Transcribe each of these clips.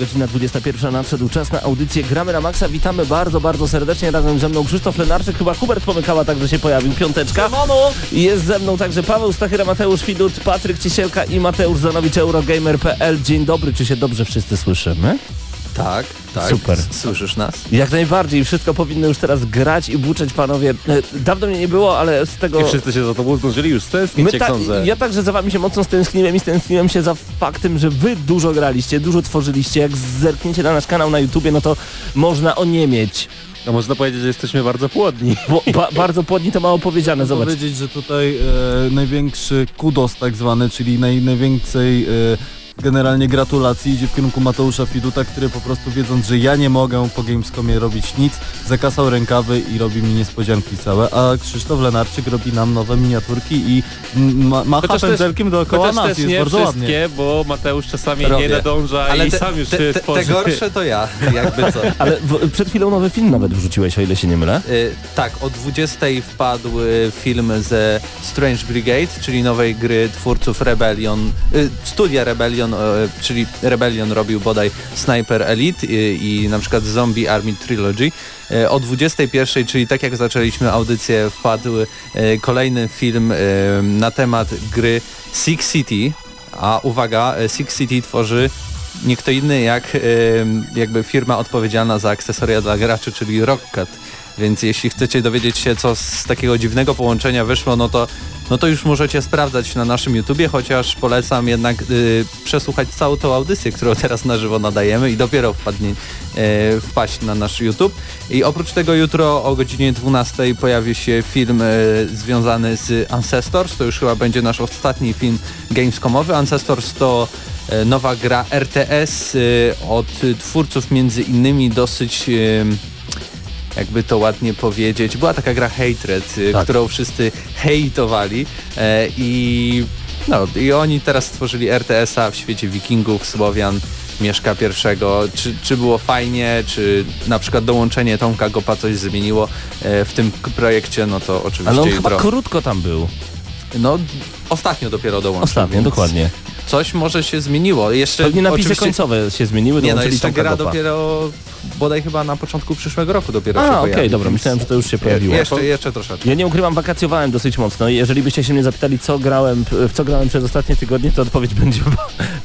godzina 21 nadszedł czas na audycję Gramy na Maxa. Witamy bardzo, bardzo serdecznie. Razem ze mną Krzysztof Lenarczyk, chyba Hubert Pomykała także się pojawił, piąteczka. Jest ze mną także Paweł Stachyra, Mateusz Widut, Patryk Cisielka i Mateusz Zanowicz, Eurogamer.pl. Dzień dobry, czy się dobrze wszyscy słyszymy? Tak, tak. Super. Słyszysz nas? Jak najbardziej, wszystko powinno już teraz grać i buczeć, panowie. E, Dawno mnie nie było, ale z tego... I wszyscy się za tobą zdążyli już My stęsknić, jak ta, sądzę. ja także za wami się mocno stęskniłem i stęskniłem się za faktem, że wy dużo graliście, dużo tworzyliście. Jak zerkniecie na nasz kanał na YouTubie, no to można oniemieć. No można powiedzieć, że jesteśmy bardzo płodni. Bo, ba, bardzo płodni to mało powiedziane, zobacz. powiedzieć, że tutaj e, największy kudos tak zwany, czyli naj, najwięcej e, generalnie gratulacji idzie w kierunku Mateusza Fiduta, który po prostu wiedząc, że ja nie mogę po Gamescomie robić nic, zakasał rękawy i robi mi niespodzianki całe, a Krzysztof Lenarczyk robi nam nowe miniaturki i ma, macha Chociaż też- pędzelkiem dookoła Chociaż nas też jest nie bardzo ładnie. wszystkie, bo Mateusz czasami Robię. nie nadąża Ale i te, sam już te, się te, tworzy. te gorsze to ja, jakby co. Ale w, przed chwilą nowy film nawet wrzuciłeś, o ile się nie mylę. Y, tak, o 20 wpadł y, film ze Strange Brigade, czyli nowej gry twórców Rebellion, y, studia Rebellion, y, czyli Rebellion robił bodaj Sniper Elite y, i na przykład Zombie Army Trilogy. Y, o 21, czyli tak jak zaczęliśmy audycję, wpadł y, kolejny film na temat gry Six City, a uwaga, Six City tworzy nie kto inny jak jakby firma odpowiedzialna za akcesoria dla graczy, czyli Rockcat. Więc jeśli chcecie dowiedzieć się, co z takiego dziwnego połączenia wyszło, no to, no to już możecie sprawdzać na naszym YouTubie, chociaż polecam jednak y, przesłuchać całą tą audycję, którą teraz na żywo nadajemy i dopiero wpadnie, y, wpaść na nasz YouTube. I oprócz tego jutro o godzinie 12 pojawi się film y, związany z Ancestors. To już chyba będzie nasz ostatni film gamescomowy. Ancestors to e, nowa gra RTS y, od y, twórców między innymi dosyć y, jakby to ładnie powiedzieć, była taka gra Hatred, y, Tak. którą wszyscy hejtowali e, i no i oni teraz stworzyli RTS-a w świecie wikingów, Słowian, Mieszka pierwszego. Czy, czy było fajnie, czy na przykład dołączenie Tomka Gopa coś zmieniło e, w tym projekcie, no to oczywiście Ale on chyba krótko tam był. No ostatnio dopiero dołączył. Ostatnio, dokładnie. Coś może się zmieniło. Jeszcze Pewnie napisy oczywiście- końcowe się zmieniły, Nie no, jeszcze gra Gopa. dopiero bodaj chyba na początku przyszłego roku dopiero się A, okej, pojawi, dobra, myślałem, że to już się pojawiło. Jeszcze, jeszcze troszeczkę. Ja nie ukrywam, wakacjowałem dosyć mocno i jeżeli byście się mnie zapytali, co grałem, w co grałem przez ostatnie tygodnie, to odpowiedź będzie,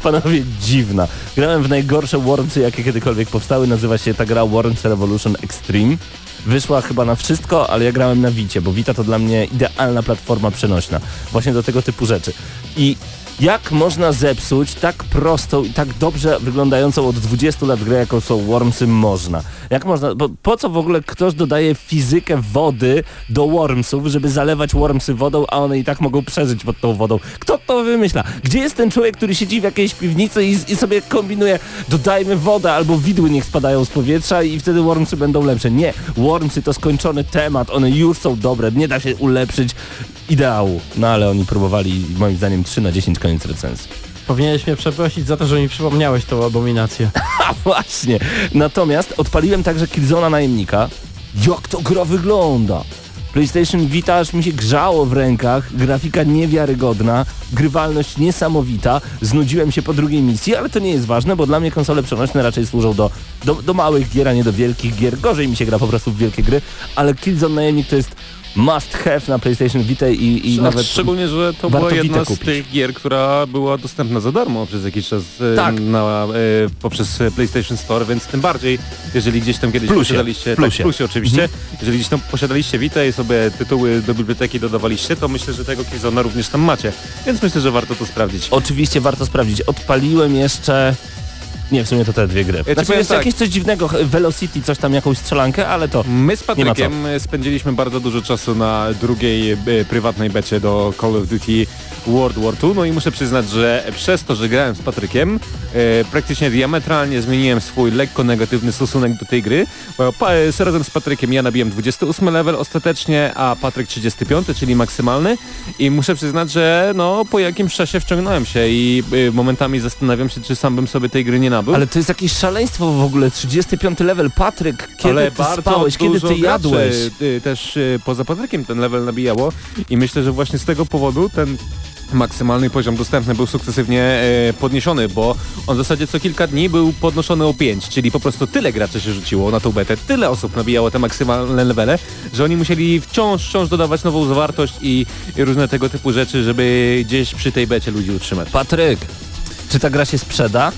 panowie, dziwna. Grałem w najgorsze Wormsy, jakie kiedykolwiek powstały. Nazywa się ta gra Worms Revolution Extreme. Wyszła chyba na wszystko, ale ja grałem na Vicie, bo Vita to dla mnie idealna platforma przenośna. Właśnie do tego typu rzeczy. I jak można zepsuć tak prostą i tak dobrze wyglądającą od 20 lat grę, jaką są Wormsy, można. Jak można, bo po co w ogóle ktoś dodaje fizykę wody do Wormsów, żeby zalewać Wormsy wodą, a one i tak mogą przeżyć pod tą wodą? Kto to wymyśla? Gdzie jest ten człowiek, który siedzi w jakiejś piwnicy i, i sobie kombinuje, dodajmy wodę albo widły niech spadają z powietrza i wtedy Wormsy będą lepsze. Nie, Wormsy to skończony temat, one już są dobre, nie da się ulepszyć ideału. No ale oni próbowali, moim zdaniem, 3 na 10 koniec recenzji. Powinieneś mnie przeprosić za to, że mi przypomniałeś tą abominację. A właśnie. Natomiast odpaliłem także Killzona Najemnika. Jak to gra wygląda? PlayStation Vita aż mi się grzało w rękach, grafika niewiarygodna, grywalność niesamowita, znudziłem się po drugiej misji, ale to nie jest ważne, bo dla mnie konsole przenośne raczej służą do, do, do małych gier, a nie do wielkich gier. Gorzej mi się gra po prostu w wielkie gry, ale Killzone Najemnik to jest must have na PlayStation Vita i, i No, nawet... Szczególnie, że to była jedna z tych gier, która była dostępna za darmo przez jakiś czas e, Tak. na, e, poprzez e, PlayStation Store, więc tym bardziej, jeżeli gdzieś tam kiedyś Plusie. posiadaliście, Plusie. tak, plusie oczywiście, jeżeli gdzieś tam posiadaliście Vita i sobie tytuły do biblioteki dodawaliście, to myślę, że tego Killzona również tam macie, więc myślę, że warto to sprawdzić. Oczywiście warto sprawdzić. Odpaliłem jeszcze... Nie, w sumie to te dwie gry. ci Znaczy jeszcze tak. jakieś coś dziwnego, Velocity, coś tam, jakąś strzelankę, ale to... My z Patrykiem spędziliśmy bardzo dużo czasu na drugiej e, prywatnej becie do Call of Duty World War II, no i muszę przyznać, że przez to, że grałem z Patrykiem, e, praktycznie diametralnie zmieniłem swój lekko negatywny stosunek do tej gry, bo pa, e, z- razem z Patrykiem ja nabiłem 28 level ostatecznie, a Patryk 35, czyli maksymalny i muszę przyznać, że no po jakimś czasie wciągnąłem się i e, momentami zastanawiam się, czy sam bym sobie tej gry nie nabył. Ale to jest jakieś szaleństwo w ogóle, 35 level. Patryk, kiedy Ale ty spałeś, kiedy ty jadłeś? graczy, y, też y, poza Patrykiem ten level nabijało i myślę, że właśnie z tego powodu ten maksymalny poziom dostępny był sukcesywnie e, podniesiony, bo on w zasadzie co kilka dni był podnoszony o 5, czyli po prostu tyle graczy się rzuciło na tą betę, tyle osób nabijało te maksymalne levele, że oni musieli wciąż, wciąż dodawać nową zawartość i, i różne tego typu rzeczy, żeby gdzieś przy tej becie ludzi utrzymać. Patryk, czy ta gra się sprzeda?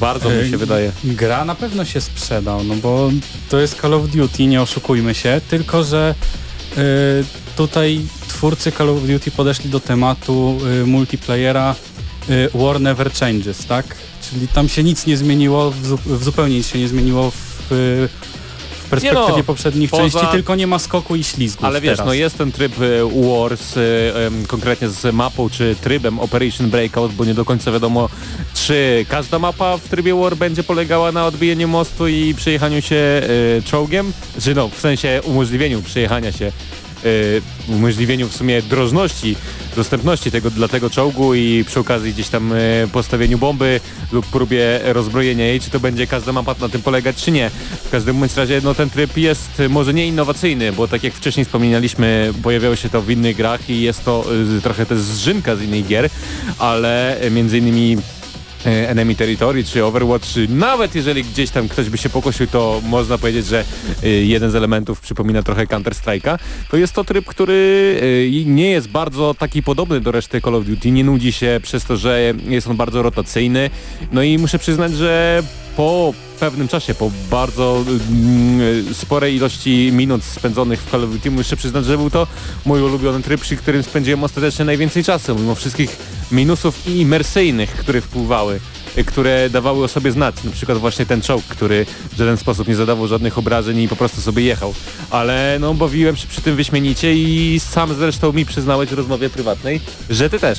Bardzo mi się wydaje. Gra na pewno się sprzedał, no bo to jest Call of Duty, nie oszukujmy się, tylko że y, tutaj twórcy Call of Duty podeszli do tematu y, multiplayera y, War Never Changes, tak? Czyli tam się nic nie zmieniło, w, zu w zupełnie nic się nie zmieniło w, w perspektywie no, poprzednich poza- części, tylko nie ma skoku i ślizgu. Ale wiesz, teraz. no jest ten tryb e, Wars, em, konkretnie z mapą czy trybem Operation Breakout, bo nie do końca wiadomo, czy każda mapa w trybie War będzie polegała na odbijaniu mostu i przejechaniu się e, czołgiem, czy no, w sensie umożliwieniu przejechania się, umożliwieniu w sumie drożności, dostępności tego dla tego czołgu i przy okazji gdzieś tam e, postawieniu bomby lub próbie rozbrojenia jej, czy to będzie każda mapa na tym polegać, czy nie. W każdym bądź razie no, ten tryb jest może nie innowacyjny, bo tak jak wcześniej wspominaliśmy, pojawiało się to w innych grach i jest to e, trochę też zżynka z innych gier, ale między innymi Enemy Territory czy Overwatch, nawet jeżeli gdzieś tam ktoś by się pokusił, to można powiedzieć, że e, jeden z elementów przypomina trochę Counter-Strike'a, to jest to tryb, który e, nie jest bardzo taki podobny do reszty Call of Duty, nie nudzi się przez to, że jest on bardzo rotacyjny, no i muszę przyznać, że po pewnym czasie, po bardzo mm, sporej ilości minut spędzonych w Call of Duty, muszę przyznać, że był to mój ulubiony tryb, przy którym spędziłem ostatecznie najwięcej czasu, mimo wszystkich minusów i imersyjnych, które wpływały które dawały o sobie znać, na przykład właśnie ten czołg, który w żaden sposób nie zadawał żadnych obrażeń i po prostu sobie jechał. Ale no bawiłem się przy tym wyśmienicie i sam zresztą mi przyznałeś w rozmowie prywatnej, że ty też.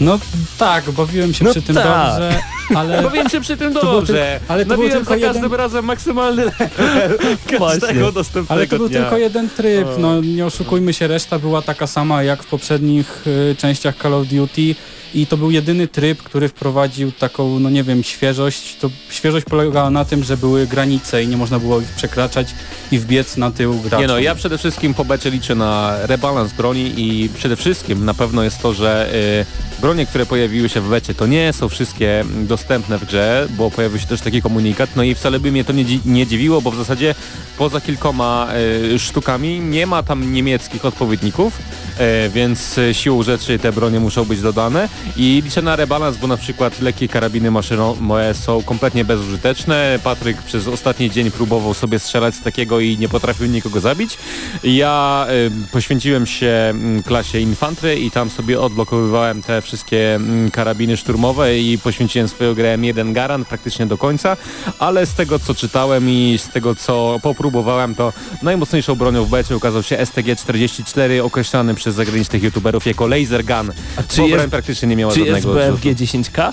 No tak, bawiłem się No przy tym tak. dobrze, ale... Się przy tym dobrze, tylko- ale to był Nabiłem tylko za każdym jeden- razem maksymalny level Właśnie. każdego dostępnego Ale to był dnia. tylko jeden tryb, no nie oszukujmy się, reszta była taka sama jak w poprzednich y, częściach Call of Duty i to był jedyny tryb, który wprowadził taką, no nie wiem, świeżość. To świeżość polegała na tym, że były granice i nie można było ich przekraczać i wbiec na tył graczom. Nie no, ja przede wszystkim po becie liczę na rebalans broni i przede wszystkim na pewno jest to, że y, bronie, które pojawiły się w becie, to nie są wszystkie mm, dostępne w grze, bo pojawił się też taki komunikat, no i wcale by mnie to nie, nie dziwiło, bo w zasadzie poza kilkoma y, sztukami nie ma tam niemieckich odpowiedników, y, więc y, siłą rzeczy te bronie muszą być dodane i liczę na rebalans, bo na przykład lekkie karabiny maszynowe są kompletnie bezużyteczne. Patryk przez ostatni dzień próbował sobie strzelać z takiego i nie potrafił nikogo zabić. Ja poświęciłem się mm, klasie infantry i tam sobie odblokowywałem te wszystkie mm, karabiny szturmowe i poświęciłem swoją grę jeden garant praktycznie do końca, ale z tego co czytałem i z tego co popróbowałem, to najmocniejszą bronią w becie ukazał się STG-44 określany przez zagranicznych youtuberów jako laser gun. A czy jest, praktycznie nie miała czy jest żadnego BFG odrzutu. 10K?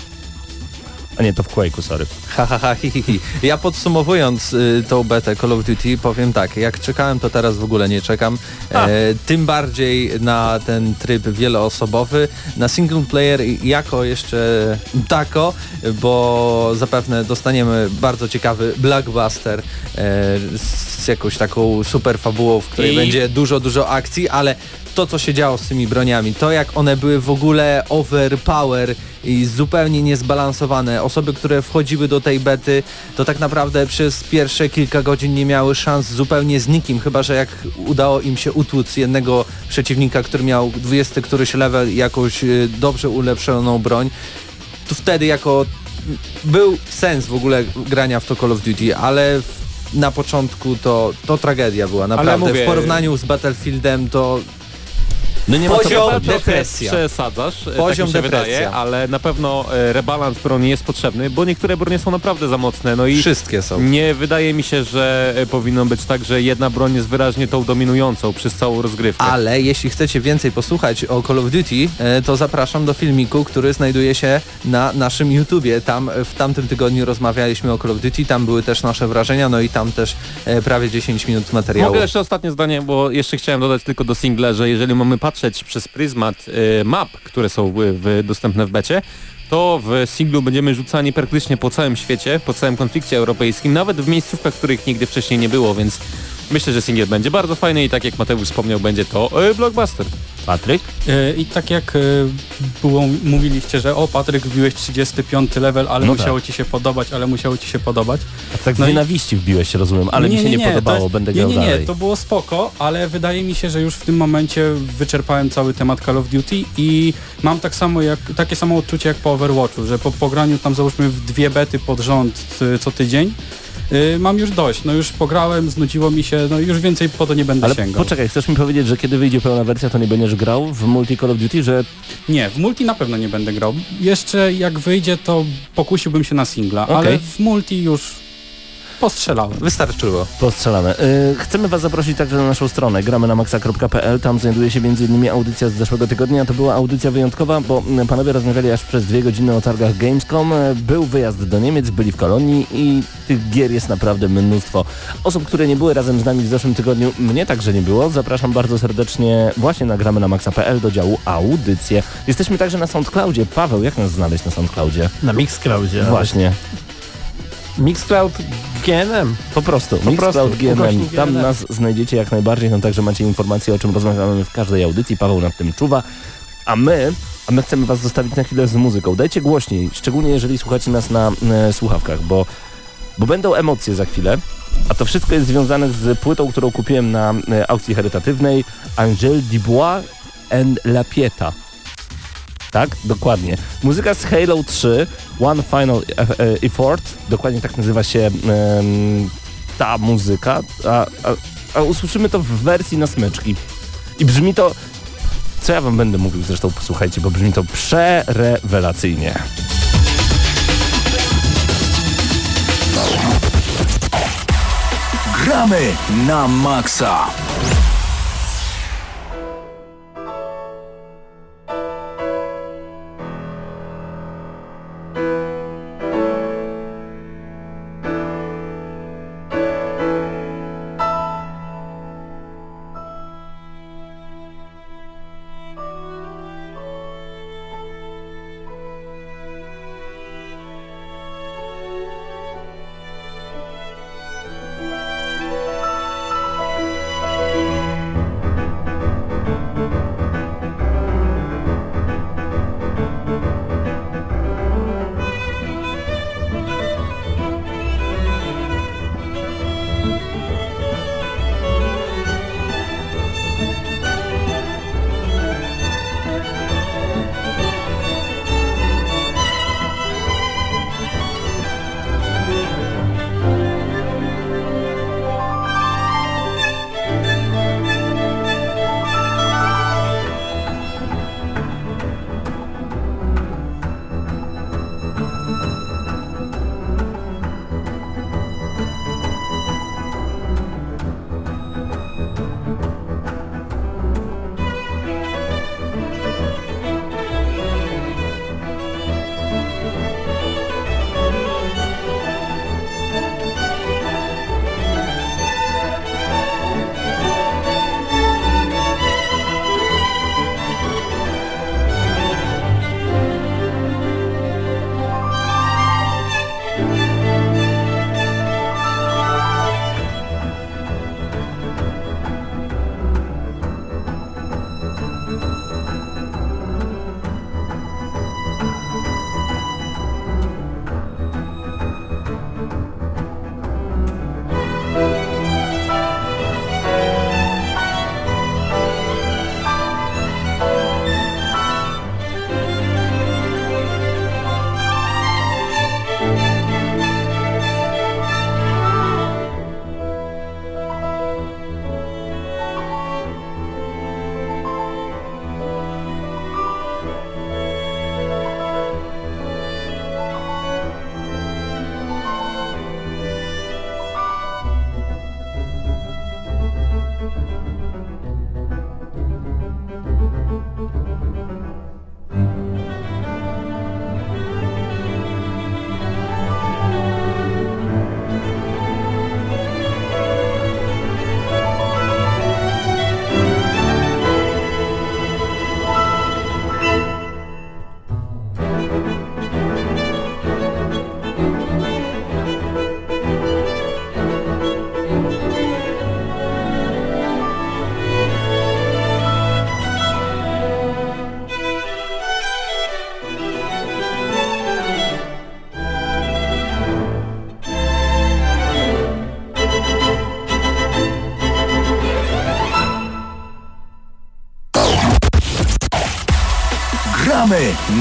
A nie, to w Quake'u, sorry. Ha, ha, ha, hi, hi, hi. Ja podsumowując y, tą betę Call of Duty powiem tak, jak czekałem to teraz w ogóle nie czekam. E, tym bardziej na ten tryb wieloosobowy, na single player jako jeszcze tako, bo zapewne dostaniemy bardzo ciekawy blockbuster e, z jakąś taką super fabułą, w której I- będzie dużo, dużo akcji, ale to, co się działo z tymi broniami, to jak one były w ogóle overpower i zupełnie niezbalansowane. Osoby, które wchodziły do tej bety, to tak naprawdę przez pierwsze kilka godzin nie miały szans zupełnie z nikim, chyba że jak udało im się utłuc jednego przeciwnika, który miał 20 któryś level jakąś y, dobrze ulepszoną broń, to wtedy jako był sens w ogóle grania w to Call of Duty, ale na początku to, to tragedia była, naprawdę. mówię- w porównaniu z Battlefieldem to No nie ma co Poziom depresja. Przesadzasz, e, Poziom tak mi się depresja. wydaje, ale na pewno e, rebalans broni jest potrzebny, bo niektóre bronie są naprawdę za mocne, no i wszystkie są. nie wydaje mi się, że e, powinno być tak, że jedna broń jest wyraźnie tą dominującą przez całą rozgrywkę. Ale jeśli chcecie więcej posłuchać o Call of Duty, to zapraszam do filmiku, który znajduje się na naszym YouTubie. Tam w tamtym tygodniu rozmawialiśmy o Call of Duty, tam były też nasze wrażenia, no i tam też prawie 10 minut materiału. Mogę jeszcze ostatnie zdanie, bo jeszcze chciałem dodać tylko do singla, że jeżeli mamy patrzeć przez pryzmat e, map, które są dostępne w becie, to w singlu będziemy rzucani praktycznie po całym świecie, po całym konflikcie europejskim, nawet w miejscówkach, których nigdy wcześniej nie było, więc myślę, że singiel będzie bardzo fajny i tak jak Mateusz wspomniał, będzie to e, blockbuster. Patryk? E, I tak jak e, było, mówiliście, że o Patryk wbiłeś 35 level, ale No musiało tak. ci się podobać, ale musiało ci się podobać. A tak z No i- nienawiści wbiłeś się, rozumiem, ale mi się nie, to podobało, jest- będę nie, grał nie, nie, dalej. to było spoko, ale wydaje mi się, że już w tym momencie wyczerpałem cały temat Call of Duty i mam tak samo jak, takie samo odczucie jak po Overwatchu, że po pograniu tam załóżmy w dwie bety pod rząd y, co tydzień, y, mam już dość, no już pograłem, znudziło mi się, no już więcej po to nie będę Ale sięgał. poczekaj, chcesz mi powiedzieć, że kiedy wyjdzie pełna wersja, to nie będziesz grał w multi Call of Duty, że Nie, w multi na pewno nie będę grał. Jeszcze jak wyjdzie, to pokusiłbym się na singla, Okej. ale w multi już postrzelałem. Wystarczyło. postrzelane. Y, chcemy was zaprosić także na naszą stronę gramy na maxa.pl, tam znajduje się m.in. audycja z zeszłego tygodnia. To była audycja wyjątkowa, bo panowie rozmawiali aż przez dwie godziny o targach Gamescom. Y, Był wyjazd do Niemiec, byli w Kolonii i tych gier jest naprawdę mnóstwo. Osób, które nie były razem z nami w zeszłym tygodniu, mnie także nie było. Zapraszam bardzo serdecznie właśnie na gramy na maxa.pl do działu audycje. Jesteśmy także na SoundCloudzie. Paweł, jak nas znaleźć na SoundCloudzie? Na Mixcloudzie. Właśnie. Mixcloud GNM. Po prostu, Po Mixcloud prostu, GNM. Tam GNM. nas znajdziecie jak najbardziej, no także macie informacje, o czym rozmawiamy w każdej audycji. Paweł nad tym czuwa. A my, a my chcemy was zostawić na chwilę z muzyką. Dajcie głośniej, szczególnie jeżeli słuchacie nas na e, słuchawkach, bo, bo będą emocje za chwilę. A to wszystko jest związane z płytą, którą kupiłem na e, aukcji charytatywnej Angèle Dubois and La Pieta. Tak? Dokładnie. Muzyka z Halo 3, One Final e- e- Effort, dokładnie tak nazywa się em, ta muzyka, a, a, a usłyszymy to w wersji na smyczki. I brzmi to, co ja wam będę mówił zresztą, posłuchajcie, bo brzmi to przerewelacyjnie. Gramy na maksa.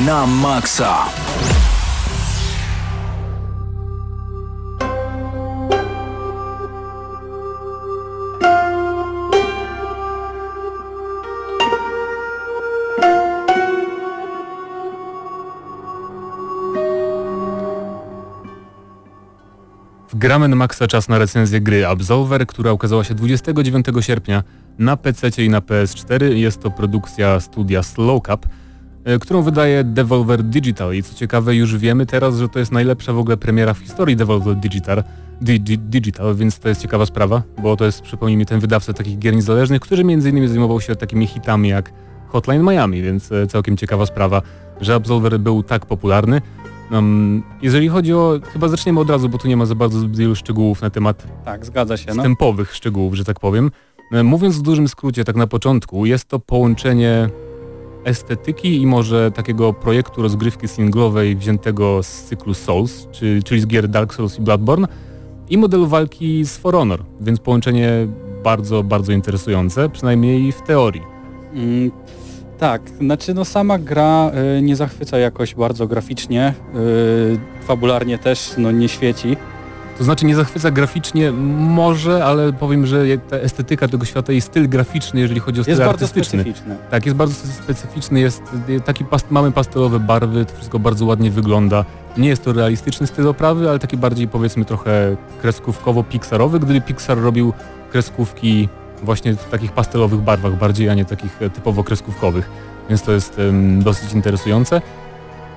Na maksa. Gramy na Maxa czas na recenzję gry Absolver, która ukazała się 29 sierpnia na PC i na PS4. Jest to produkcja studia Slowcap, którą wydaje Devolver Digital i co ciekawe już wiemy teraz, że to jest najlepsza w ogóle premiera w historii Devolver Digital, Digi, Digital więc to jest ciekawa sprawa, bo to jest, przypomnijmy, ten wydawca takich gier niezależnych, który między innymi zajmował się takimi hitami jak Hotline Miami, więc e, całkiem ciekawa sprawa, że Absolver był tak popularny. Um, jeżeli chodzi o, chyba zaczniemy od razu, bo tu nie ma za bardzo wielu szczegółów na temat Tak, zgadza się. No. wstępowych szczegółów, że tak powiem. E, Mówiąc w dużym skrócie, tak na początku, jest to połączenie estetyki i może takiego projektu rozgrywki singlowej wziętego z cyklu Souls, czy, czyli z gier Dark Souls i Bloodborne i modelu walki z For Honor, więc połączenie bardzo, bardzo interesujące, przynajmniej w teorii. Mm, tak, znaczy no sama gra y, nie zachwyca jakoś bardzo graficznie, y, fabularnie też no nie świeci. To znaczy nie zachwyca graficznie może, ale powiem, że ta estetyka tego świata i styl graficzny, jeżeli chodzi o styl Jest bardzo artystyczny. specyficzny. Tak, jest bardzo specyficzny, jest y, taki past, mamy pastelowe barwy, to wszystko bardzo ładnie wygląda. Nie jest to realistyczny styl oprawy, ale taki bardziej powiedzmy trochę kreskówkowo-pixarowy, gdyby Pixar robił kreskówki właśnie w takich pastelowych barwach bardziej, a nie takich e, typowo kreskówkowych. Więc to jest em, dosyć interesujące.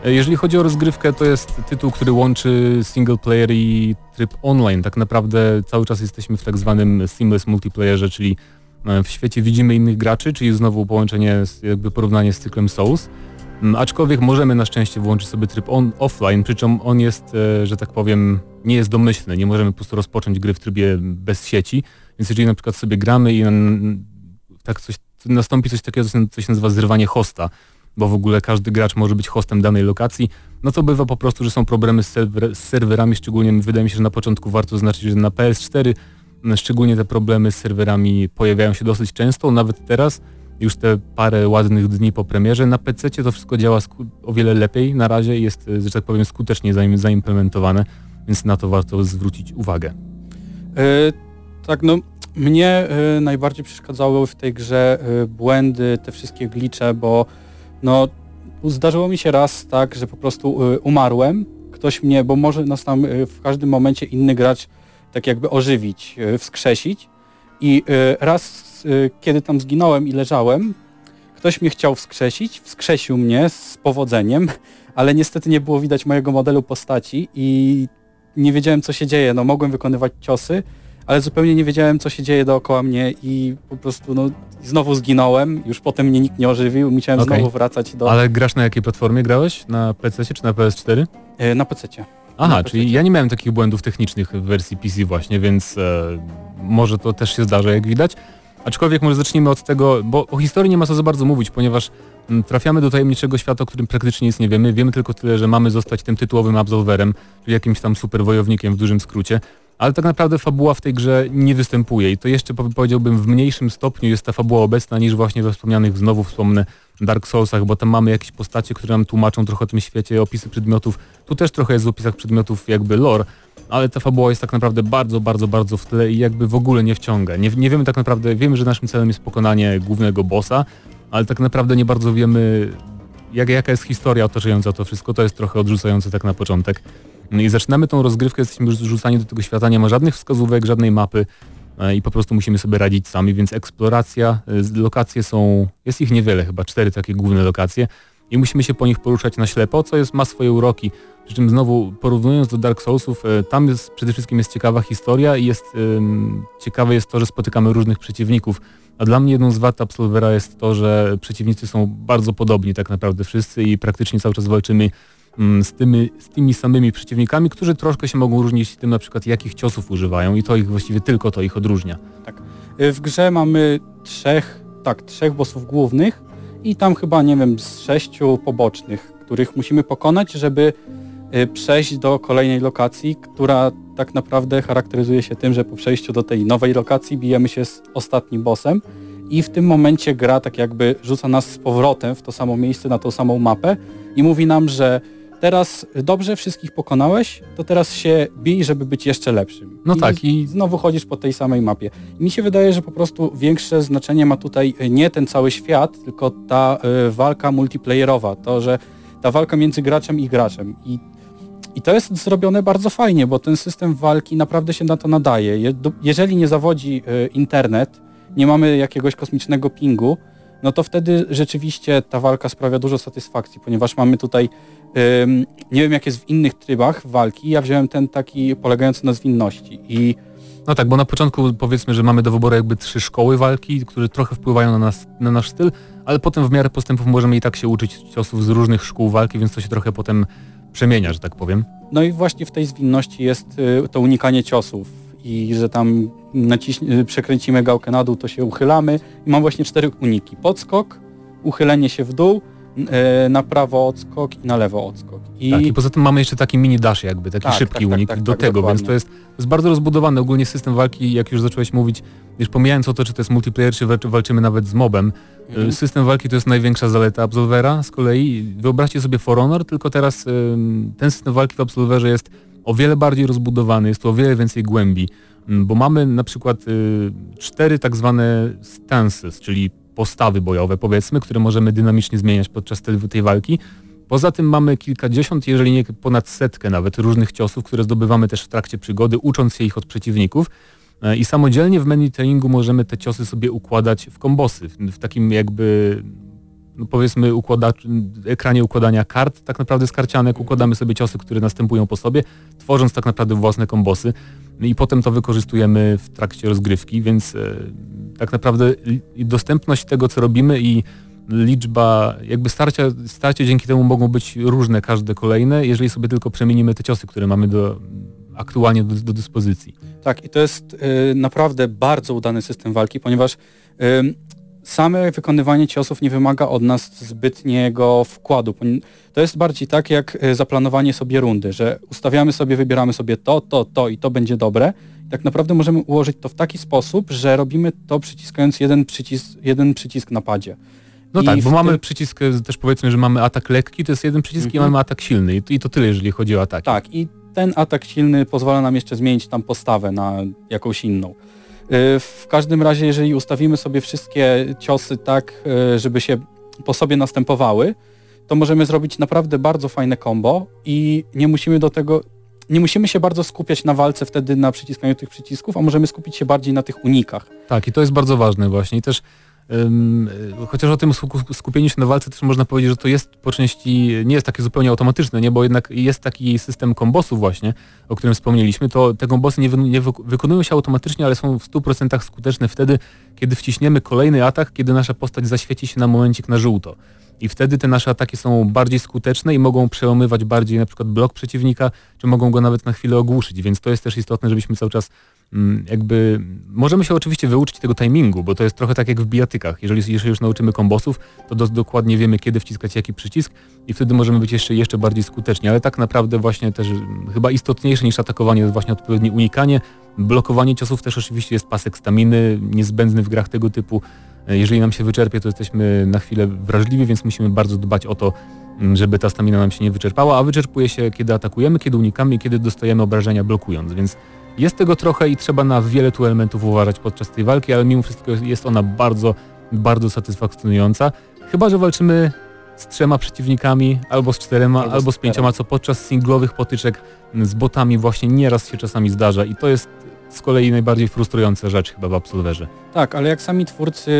Jeżeli chodzi o rozgrywkę, to jest tytuł, który łączy single player i tryb online. Tak naprawdę cały czas jesteśmy w tak zwanym seamless multiplayerze, czyli e, w świecie widzimy innych graczy, czyli znowu połączenie, jakby porównanie z cyklem Souls. Mm, Aczkolwiek możemy na szczęście włączyć sobie tryb on, offline, przy czym on jest, e, że tak powiem, nie jest domyślny. Nie możemy po prostu rozpocząć gry w trybie bez sieci. Więc jeżeli na przykład sobie gramy i n- tak coś, nastąpi coś takiego, co się nazywa zrywanie hosta, bo w ogóle każdy gracz może być hostem danej lokacji, no to bywa po prostu, że są problemy z, serwer, z serwerami, szczególnie wydaje mi się, że na początku warto zaznaczyć, że na PS4 m, szczególnie te problemy z serwerami pojawiają się dosyć często, nawet teraz, już te parę ładnych dni po premierze, na PC to wszystko działa o wiele lepiej na razie jest, e, że tak powiem, skutecznie zaim- zaimplementowane, więc na to warto zwrócić uwagę. Y, tak, no mnie y, najbardziej przeszkadzały w tej grze błędy, te wszystkie glicze, bo no zdarzyło mi się raz tak, że po prostu y, umarłem, ktoś mnie, bo może nas tam y, w każdym momencie inny gracz tak jakby ożywić, y, wskrzesić. I raz kiedy tam zginąłem i leżałem, ktoś mnie chciał wskrzesić, wskrzesił mnie z powodzeniem, ale niestety nie było widać mojego modelu postaci i nie wiedziałem co się dzieje, no mogłem wykonywać ciosy, ale zupełnie nie wiedziałem co się dzieje dookoła mnie i po prostu no znowu zginąłem, już potem mnie nikt nie ożywił, musiałem Okej. znowu wracać do Ale grasz na jakiej platformie grałeś? Na PC czy na PS4? e, na PC. Aha, Na czyli PC. ja nie miałem takich błędów technicznych w wersji PC właśnie, więc e, może to też się zdarza, jak widać. Aczkolwiek może zacznijmy od tego, bo o historii nie ma co za bardzo mówić, ponieważ trafiamy do tajemniczego świata, o którym praktycznie nic nie wiemy. Wiemy tylko tyle, że mamy zostać tym tytułowym absolwerem, czyli jakimś tam superwojownikiem w dużym skrócie. Ale tak naprawdę fabuła w tej grze nie występuje i to jeszcze powie- powiedziałbym w mniejszym stopniu jest ta fabuła obecna niż właśnie we wspomnianych znowu wspomnę Dark Soulsach, bo tam mamy jakieś postacie, które nam tłumaczą trochę o tym świecie, opisy przedmiotów. Tu też trochę jest w opisach przedmiotów jakby lore, ale ta fabuła jest tak naprawdę bardzo, bardzo, bardzo w tle i jakby w ogóle nie wciąga. Nie, nie wiemy tak naprawdę, wiemy, że naszym celem jest pokonanie głównego bossa, ale tak naprawdę nie bardzo wiemy, jak, jaka jest historia otaczająca to wszystko. To jest trochę odrzucające tak na początek. No I zaczynamy tą rozgrywkę, jesteśmy już rzucani do tego świata, nie ma żadnych wskazówek, żadnej mapy e, i po prostu musimy sobie radzić sami, więc eksploracja, e, lokacje są, jest ich niewiele, chyba cztery takie główne lokacje i musimy się po nich poruszać na ślepo, co jest, ma swoje uroki. Przy czym znowu porównując do Dark Soulsów, e, tam jest, przede wszystkim jest ciekawa historia i jest, ym, ciekawe jest to, że spotykamy różnych przeciwników. A dla mnie jedną z wad Absolvera jest to, że przeciwnicy są bardzo podobni tak naprawdę wszyscy i praktycznie cały czas walczymy z tymi, z tymi samymi przeciwnikami, którzy troszkę się mogą różnić tym na przykład jakich ciosów używają i to ich właściwie tylko to ich odróżnia. Y, W grze mamy trzech, tak, trzech bossów głównych i tam chyba, nie wiem, z sześciu pobocznych, których musimy pokonać, żeby y, przejść do kolejnej lokacji, która tak naprawdę charakteryzuje się tym, że po przejściu do tej nowej lokacji bijemy się z ostatnim bossem i w tym momencie gra tak jakby rzuca nas z powrotem w to samo miejsce, na tą samą mapę i mówi nam, że teraz dobrze wszystkich pokonałeś, to teraz się bij, żeby być jeszcze lepszym. No I tak, i- znowu chodzisz po tej samej mapie. Mi się wydaje, że po prostu większe znaczenie ma tutaj y, nie ten cały świat, tylko ta y, walka multiplayerowa, to, że ta walka między graczem i graczem. I, I to jest zrobione bardzo fajnie, bo ten system walki naprawdę się na to nadaje. Je, do, jeżeli nie zawodzi y, internet, nie mamy jakiegoś kosmicznego pingu, no to wtedy rzeczywiście ta walka sprawia dużo satysfakcji, ponieważ mamy tutaj, nie wiem jak jest w innych trybach walki, ja wziąłem ten taki polegający na zwinności i No tak, bo na początku powiedzmy, że mamy do wyboru jakby trzy szkoły walki, które trochę wpływają na, nas, na nasz styl, ale potem w miarę postępów możemy i tak się uczyć ciosów z różnych szkół walki, więc to się trochę potem przemienia, że tak powiem. No i właśnie w tej zwinności jest y, to unikanie ciosów i że tam naciśnie, y, przekręcimy gałkę na dół, to się uchylamy i mam właśnie cztery uniki. Podskok, uchylenie się w dół, na prawo odskok i na lewo odskok. I, Tak, i poza tym mamy jeszcze taki mini dash jakby, taki Tak, szybki tak, tak, unik tak, do tak, tego, dokładnie. więc to jest, to jest bardzo rozbudowany ogólnie system walki, jak już zacząłeś mówić, już pomijając o to, czy to jest multiplayer, czy walczy- walczymy nawet z mobem, Mhm. y, system walki to jest największa zaleta Absolvera z kolei. Wyobraźcie sobie For Honor, tylko teraz ten system walki w Absolverze jest o wiele bardziej rozbudowany, jest tu o wiele więcej głębi, bo mamy na przykład y, cztery tak zwane stances, czyli postawy bojowe powiedzmy, które możemy dynamicznie zmieniać podczas tej, tej walki. Poza tym mamy kilkadziesiąt, jeżeli nie ponad setkę nawet różnych ciosów, które zdobywamy też w trakcie przygody, ucząc się ich od przeciwników. E, I samodzielnie w menu treningu możemy te ciosy sobie układać w kombosy, w, w takim jakby no powiedzmy układacz, ekranie układania kart, tak naprawdę z karcianek układamy sobie ciosy, które następują po sobie, tworząc tak naprawdę własne kombosy No i potem to wykorzystujemy w trakcie rozgrywki, więc e, tak naprawdę dostępność tego, co robimy i liczba, jakby starcia, starcie dzięki temu mogą być różne, każde kolejne, jeżeli sobie tylko przemienimy te ciosy, które mamy do, aktualnie do, do dyspozycji. Tak, i to jest y, naprawdę bardzo udany system walki, ponieważ y, same wykonywanie ciosów nie wymaga od nas zbytniego wkładu. To jest bardziej tak jak y, zaplanowanie sobie rundy, że ustawiamy sobie, wybieramy sobie to, to, to i to będzie dobre. Tak naprawdę możemy ułożyć to w taki sposób, że robimy to przyciskając jeden przycisk, jeden przycisk na padzie. No I tak, bo w mamy tym- przycisk, e, też powiedzmy, że mamy atak lekki, to jest jeden przycisk i Mhm. mamy atak silny i to tyle, jeżeli chodzi o ataki. Tak, i ten atak silny pozwala nam jeszcze zmienić tam postawę na jakąś inną. Y, W każdym razie, jeżeli ustawimy sobie wszystkie ciosy tak, y, żeby się po sobie następowały, to możemy zrobić naprawdę bardzo fajne combo i nie musimy do tego, nie musimy się bardzo skupiać na walce wtedy na przyciskaniu tych przycisków, a możemy skupić się bardziej na tych unikach. Tak, i to jest bardzo ważne właśnie. I też chociaż o tym sku- skupieniu się na walce też można powiedzieć, że to jest po części, nie jest takie zupełnie automatyczne, nie? bo jednak jest taki system kombosów właśnie, o którym wspomnieliśmy, to te kombosy nie, wy, nie wy, wykonują się automatycznie, ale są w 100% skuteczne wtedy, kiedy wciśniemy kolejny atak, kiedy nasza postać zaświeci się na momencik na żółto. I wtedy te nasze ataki są bardziej skuteczne i mogą przełamywać bardziej na przykład blok przeciwnika, czy mogą go nawet na chwilę ogłuszyć, więc to jest też istotne, żebyśmy cały czas jakby możemy się oczywiście wyuczyć tego timingu, bo to jest trochę tak jak w bijatykach. Jeżeli się już nauczymy kombosów, to do, dokładnie wiemy, kiedy wciskać jaki przycisk i wtedy możemy być jeszcze, jeszcze bardziej skuteczni. Ale tak naprawdę właśnie też mm, chyba istotniejsze niż atakowanie jest właśnie odpowiednie unikanie. Blokowanie ciosów też oczywiście jest pasek staminy, niezbędny w grach tego typu. E, Jeżeli nam się wyczerpie, to jesteśmy na chwilę wrażliwi, więc musimy bardzo dbać o to, mm, żeby ta stamina nam się nie wyczerpała, a wyczerpuje się kiedy atakujemy, kiedy unikamy i kiedy dostajemy obrażenia blokując, więc jest tego trochę i trzeba na wiele tu elementów uważać podczas tej walki, ale mimo wszystko jest ona bardzo, bardzo satysfakcjonująca. Chyba, że walczymy z trzema przeciwnikami, albo z czterema, Albo albo, z z pięcioma, co podczas singlowych potyczek z botami właśnie nieraz się czasami zdarza i to jest z kolei najbardziej frustrująca rzecz chyba w Absolverze. Tak, ale jak sami twórcy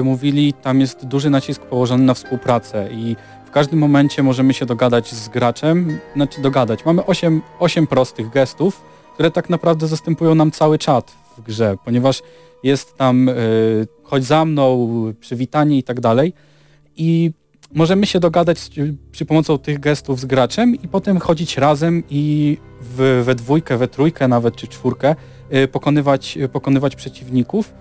y, mówili, tam jest duży nacisk położony na współpracę i w każdym momencie możemy się dogadać z graczem, znaczy dogadać. Mamy 8, 8 prostych gestów, które tak naprawdę zastępują nam cały czat w grze, ponieważ jest tam y, chodź za mną, przywitanie i tak dalej i możemy się dogadać przy pomocą tych gestów z graczem i potem chodzić razem i w, we dwójkę, we trójkę nawet czy czwórkę y, pokonywać, y, pokonywać przeciwników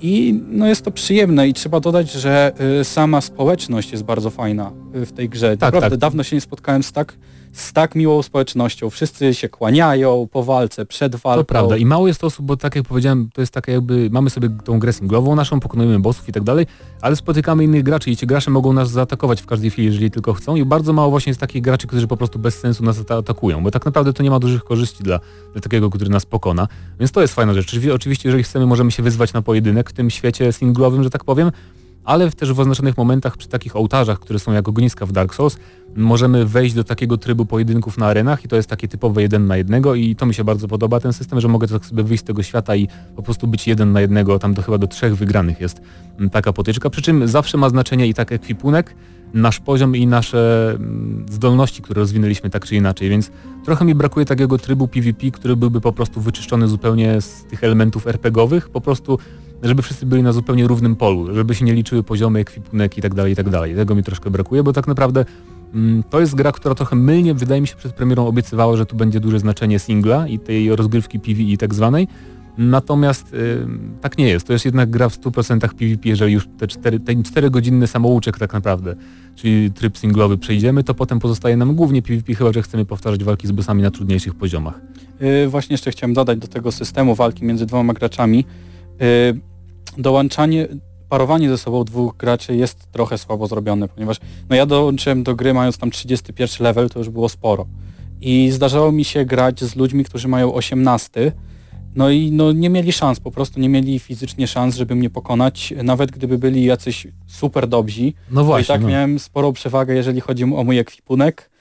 I no jest to przyjemne i trzeba dodać, że y, sama społeczność jest bardzo fajna w tej grze. Tak, Naprawdę tak. dawno się nie spotkałem z tak, z tak miłą społecznością. Wszyscy się kłaniają po walce, przed walką. To prawda i mało jest osób, bo tak jak powiedziałem, to jest takie jakby, mamy sobie tą grę singlową naszą, pokonujemy bossów i tak dalej, ale spotykamy innych graczy i ci gracze mogą nas zaatakować w każdej chwili, jeżeli tylko chcą i bardzo mało właśnie jest takich graczy, którzy po prostu bez sensu nas ata- atakują, bo tak naprawdę to nie ma dużych korzyści dla, dla takiego, który nas pokona, więc to jest fajna rzecz. Oczywiście- Oczywiście, jeżeli chcemy, możemy się wyzwać na pojedynek w tym świecie singlowym, że tak powiem, ale też w oznaczonych momentach przy takich ołtarzach, które są jak ogniska w Dark Souls, możemy wejść do takiego trybu pojedynków na arenach i to jest takie typowe jeden na jednego i to mi się bardzo podoba ten system, że mogę tak sobie wyjść z tego świata i po prostu być jeden na jednego, tam do chyba do trzech wygranych jest mm, taka potyczka, przy czym zawsze ma znaczenie i tak ekwipunek, nasz poziom i nasze mm, zdolności, które rozwinęliśmy tak czy inaczej, więc trochę mi brakuje takiego trybu PvP, który byłby po prostu wyczyszczony zupełnie z tych elementów RPGowych, po prostu żeby wszyscy byli na zupełnie równym polu, żeby się nie liczyły poziomy, ekwipunek i tak dalej, i tak dalej. Tego mi troszkę brakuje, bo tak naprawdę mm, to jest gra, która trochę mylnie, wydaje mi się, przed premierą obiecywała, że tu będzie duże znaczenie singla i tej rozgrywki PvE tak zwanej. Natomiast y, tak nie jest. To jest jednak gra w 100% PvP, jeżeli już te 4, ten 4-godzinny samouczek tak naprawdę, czyli tryb singlowy przejdziemy, to potem pozostaje nam głównie PvP, chyba że chcemy powtarzać walki z bossami na trudniejszych poziomach. Y, właśnie jeszcze chciałem dodać do tego systemu walki między dwoma graczami. Y, dołączanie, parowanie ze sobą dwóch graczy jest trochę słabo zrobione, ponieważ no ja dołączyłem do gry mając tam 31 level, to już było sporo. I zdarzało mi się grać z ludźmi, którzy mają 18, no i no nie mieli szans, po prostu nie mieli fizycznie szans, żeby mnie pokonać, nawet gdyby byli jacyś super dobrzy. No i właśnie. tak no. miałem sporą przewagę, jeżeli chodzi o mój ekwipunek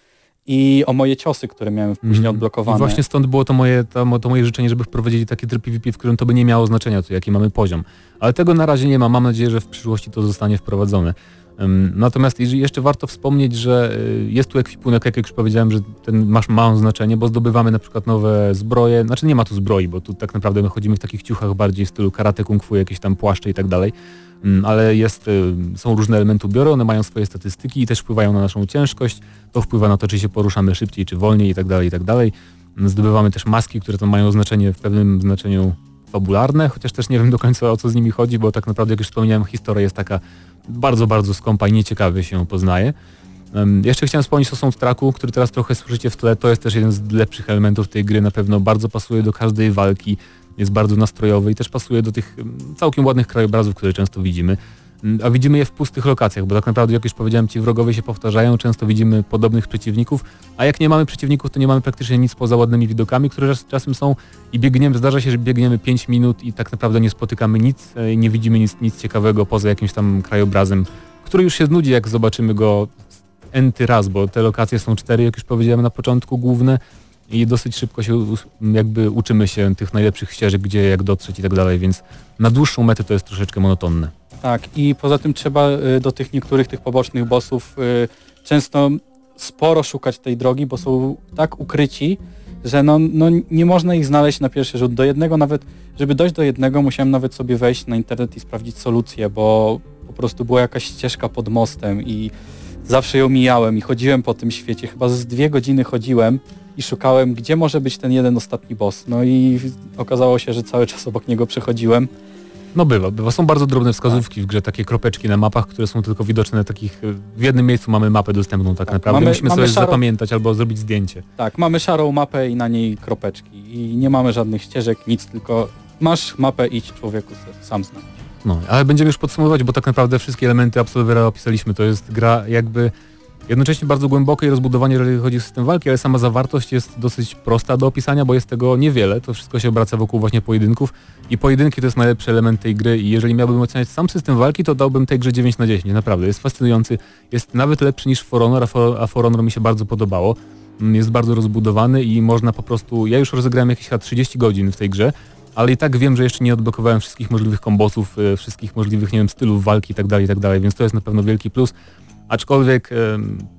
i o moje ciosy, które miałem później Mhm. odblokowane. I właśnie stąd było to moje, to, to moje życzenie, żeby wprowadzili taki tryb PvP, w którym to by nie miało znaczenia, to jaki mamy poziom. Ale tego na razie nie ma. Mam nadzieję, że w przyszłości to zostanie wprowadzone. Ym, Natomiast jeszcze warto wspomnieć, że y, jest tu ekwipunek, jak już powiedziałem, że ten masz małe znaczenie, bo zdobywamy na przykład nowe zbroje, znaczy nie ma tu zbroi, bo tu tak naprawdę my chodzimy w takich ciuchach bardziej w stylu karate, kung fu, jakieś tam płaszcze i tak dalej, ale jest, y, są różne elementy ubioru, one mają swoje statystyki i też wpływają na naszą ciężkość, to wpływa na to, czy się poruszamy szybciej, czy wolniej i tak dalej, i tak dalej. Zdobywamy też maski, które tam mają znaczenie w pewnym znaczeniu fabularne, chociaż też nie wiem do końca o co z nimi chodzi, bo tak naprawdę jak już wspomniałem, historia jest taka bardzo, bardzo skąpa i nieciekawie się ją poznaje. Um, jeszcze chciałem wspomnieć o soundtracku, który teraz trochę słyszycie w tle. To jest też jeden z lepszych elementów tej gry. Na pewno bardzo pasuje do każdej walki. Jest bardzo nastrojowy i też pasuje do tych um, całkiem ładnych krajobrazów, które często widzimy. Um, A widzimy je w pustych lokacjach, bo tak naprawdę, jak już powiedziałem, ci wrogowie się powtarzają, często widzimy podobnych przeciwników, a jak nie mamy przeciwników, to nie mamy praktycznie nic poza ładnymi widokami, które czas- czasem są i biegniemy, zdarza się, że biegniemy 5 minut i tak naprawdę nie spotykamy nic, e, nie widzimy nic, nic ciekawego poza jakimś tam krajobrazem, który już się znudzi, jak zobaczymy go enty raz, bo te lokacje są cztery, jak już powiedziałem na początku, główne i dosyć szybko się jakby uczymy się tych najlepszych ścieżek, gdzie jak dotrzeć i tak dalej, więc na dłuższą metę to jest troszeczkę monotonne. Tak, i poza tym trzeba y, do tych niektórych tych pobocznych bossów y, często sporo szukać tej drogi, bo są tak ukryci, że no, no nie można ich znaleźć na pierwszy rzut. Do jednego nawet, żeby dojść do jednego musiałem nawet sobie wejść na internet i sprawdzić solucję, bo po prostu była jakaś ścieżka pod mostem i zawsze ją mijałem i chodziłem po tym świecie. Chyba z dwie godziny chodziłem i szukałem, gdzie może być ten jeden ostatni boss. No i okazało się, że cały czas obok niego przechodziłem. No bywa, bywa. Są bardzo drobne wskazówki w grze, takie kropeczki na mapach, które są tylko widoczne na takich... W jednym miejscu mamy mapę dostępną tak, Tak, naprawdę. mamy- Musimy mamy sobie zapamiętać albo zrobić zdjęcie. Tak, mamy szarą mapę i na niej kropeczki. I nie mamy żadnych ścieżek, nic, tylko masz mapę, idź człowieku, sam znam. No, ale będziemy już podsumowywać, bo tak naprawdę wszystkie elementy Absolvera opisaliśmy. To jest gra jakby jednocześnie bardzo głęboka i rozbudowanie, jeżeli chodzi o system walki, ale sama zawartość jest dosyć prosta do opisania, bo jest tego niewiele. To wszystko się obraca wokół właśnie pojedynków i pojedynki to jest najlepszy element tej gry i jeżeli miałbym oceniać sam system walki, to dałbym tej grze 9 na 10. Naprawdę, jest fascynujący. Jest nawet lepszy niż For Honor, a For, a For Honor mi się bardzo podobało. Mm, Jest bardzo rozbudowany i można po prostu... Ja już rozegrałem jakieś chyba 30 godzin w tej grze, ale i tak wiem, że jeszcze nie odblokowałem wszystkich możliwych kombosów, y, wszystkich możliwych, nie wiem, stylów walki i tak dalej, i tak dalej, więc to jest na pewno wielki plus. Aczkolwiek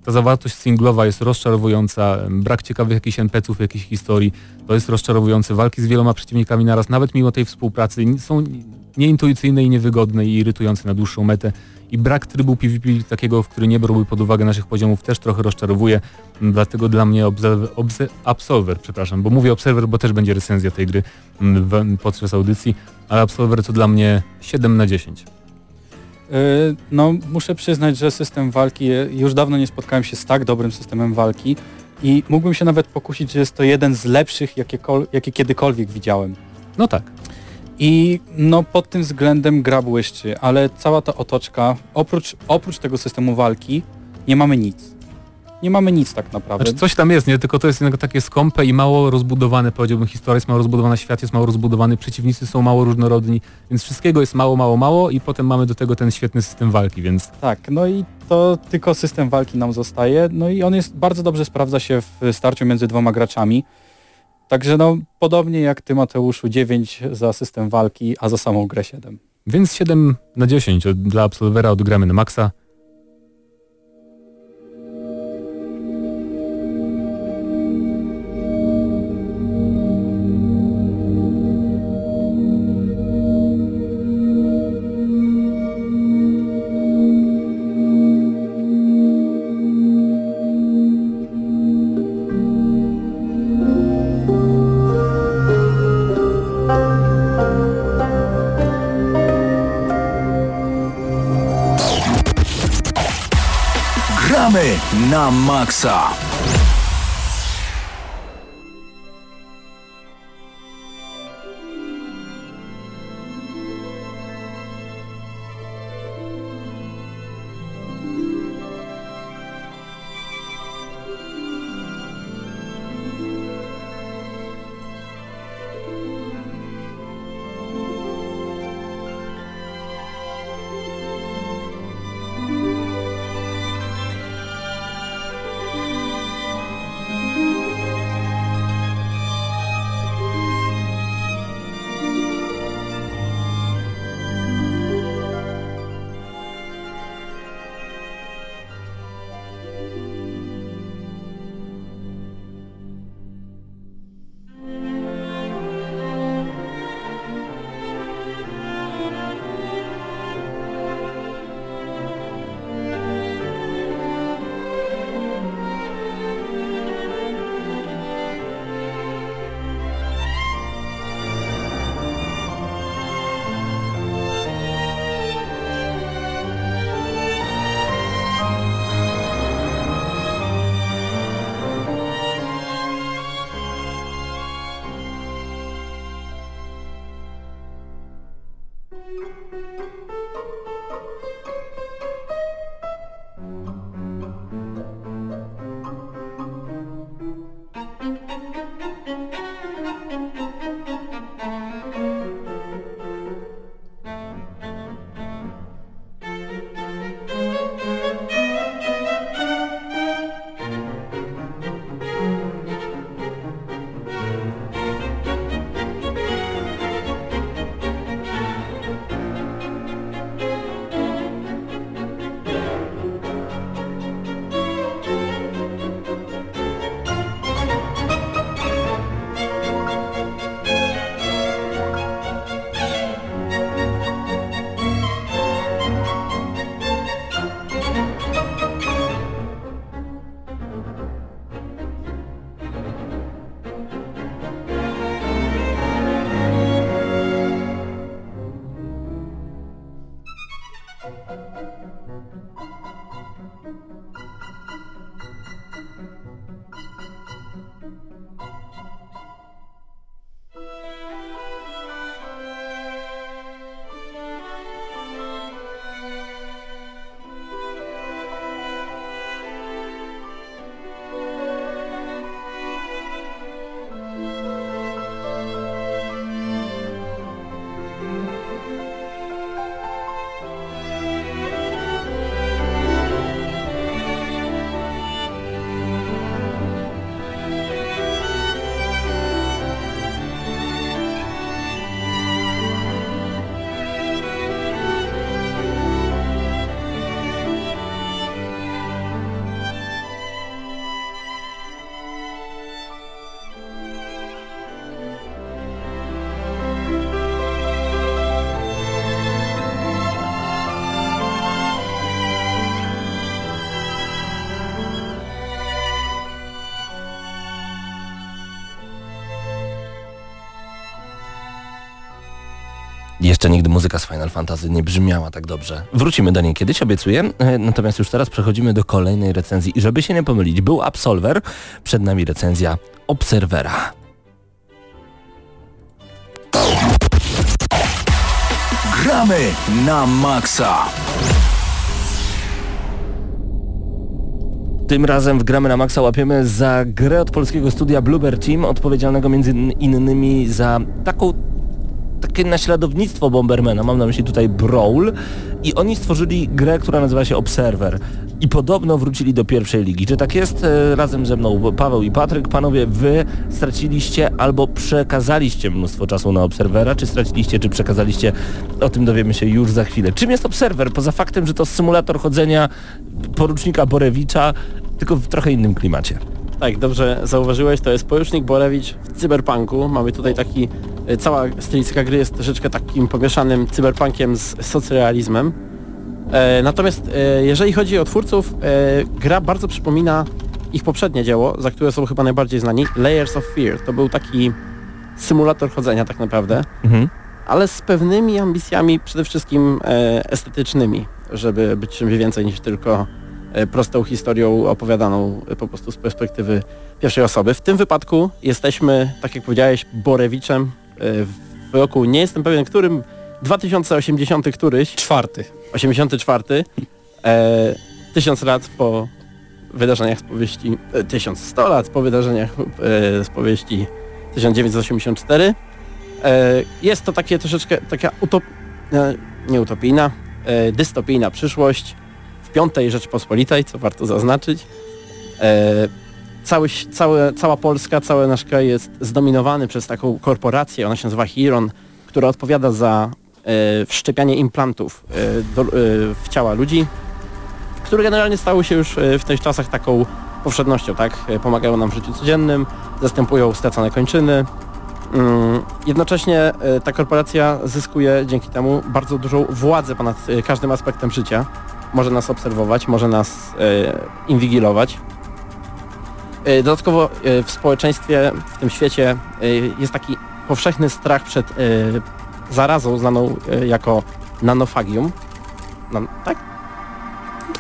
ta zawartość singlowa jest rozczarowująca, brak ciekawych jakichś NPC-ów, jakichś historii, to jest rozczarowujące. Walki z wieloma przeciwnikami naraz, nawet mimo tej współpracy, są nieintuicyjne i niewygodne i irytujące na dłuższą metę. I brak trybu PvP takiego, w który nie brałby pod uwagę naszych poziomów też trochę rozczarowuje. Dlatego dla mnie Observer, obse, Absolver, przepraszam, bo mówię Observer, bo też będzie recenzja tej gry w, podczas audycji, ale Absolver to dla mnie 7 na 10. Yy, No, muszę przyznać, że system walki, już dawno nie spotkałem się z tak dobrym systemem walki i mógłbym się nawet pokusić, że jest to jeden z lepszych, jakie, jakie kiedykolwiek widziałem. No tak. I no pod tym względem gra błyszczy, ale cała ta otoczka, oprócz, oprócz tego systemu walki, nie mamy nic. Nie mamy nic tak naprawdę. Znaczy coś tam jest, nie? Tylko to jest jednak takie skąpe i mało rozbudowane, powiedziałbym, historia jest mało rozbudowana, świat jest mało rozbudowany, przeciwnicy są mało różnorodni, więc wszystkiego jest mało, mało, mało i potem mamy do tego ten świetny system walki, więc Tak, no i to tylko system walki nam zostaje, no i on jest bardzo dobrze sprawdza się w starciu między dwoma graczami. Także no podobnie jak ty Mateuszu 9 za system walki, a za samą grę 7. Więc 7 na 10 od- dla Absolvera odgramy na maksa. Na Jeszcze nigdy muzyka z Final Fantasy nie brzmiała tak dobrze. Wrócimy do niej kiedyś, obiecuję. E, Natomiast już teraz przechodzimy do kolejnej recenzji. I żeby się nie pomylić, był Absolver, przed nami recenzja Obserwera. Gramy na maksa. Tym razem w Gramy na Maxa łapiemy za grę od polskiego studia Bluebird Team, odpowiedzialnego między innymi za taką takie naśladownictwo Bombermana, mam na myśli tutaj Brawl i oni stworzyli grę, która nazywa się Observer i podobno wrócili do pierwszej ligi. Czy tak jest? E, Razem ze mną Paweł i Patryk. Panowie, wy straciliście albo przekazaliście mnóstwo czasu na Obserwera, czy straciliście, czy przekazaliście? O tym dowiemy się już za chwilę. Czym jest Obserwer? Poza faktem, że to symulator chodzenia porucznika Borewicza, tylko w trochę innym klimacie. Tak, dobrze zauważyłeś, to jest porucznik Borewicz w cyberpunku. Mamy tutaj taki, cała stylistyka gry jest troszeczkę takim pomieszanym cyberpunkiem z socrealizmem. E, natomiast e, jeżeli chodzi o twórców, e, gra bardzo przypomina ich poprzednie dzieło, za które są chyba najbardziej znani, Layers of Fear. To był taki symulator chodzenia tak naprawdę, Mhm. ale z pewnymi ambicjami przede wszystkim estetycznymi, żeby być czymś więcej niż tylko prostą historią opowiadaną po prostu z perspektywy pierwszej osoby. W tym wypadku jesteśmy, tak jak powiedziałeś, Borewiczem w roku, nie jestem pewien którym, 2080 któryś, Czwarty. 84, e, tysiąc lat po wydarzeniach z powieści, e, 1100 lat po wydarzeniach e, z powieści 1984. E, jest to takie troszeczkę taka utop, e, nie utopijna, e, dystopijna przyszłość w piątej Rzeczpospolitej, co warto zaznaczyć. E, cały, całe, cała Polska, cały nasz kraj jest zdominowany przez taką korporację, ona się nazywa Chiron, która odpowiada za e, wszczepianie implantów e, do, e, w ciała ludzi, które generalnie stały się już e, w tych czasach taką powszednością, tak? E, Pomagają nam w życiu codziennym, zastępują stracone kończyny. Mm, Jednocześnie e, ta korporacja zyskuje dzięki temu bardzo dużą władzę ponad każdym aspektem życia. Może nas obserwować, może nas inwigilować. E, Dodatkowo e, w społeczeństwie, w tym świecie e, jest taki powszechny strach przed zarazą znaną jako nanofagium. Nan tak?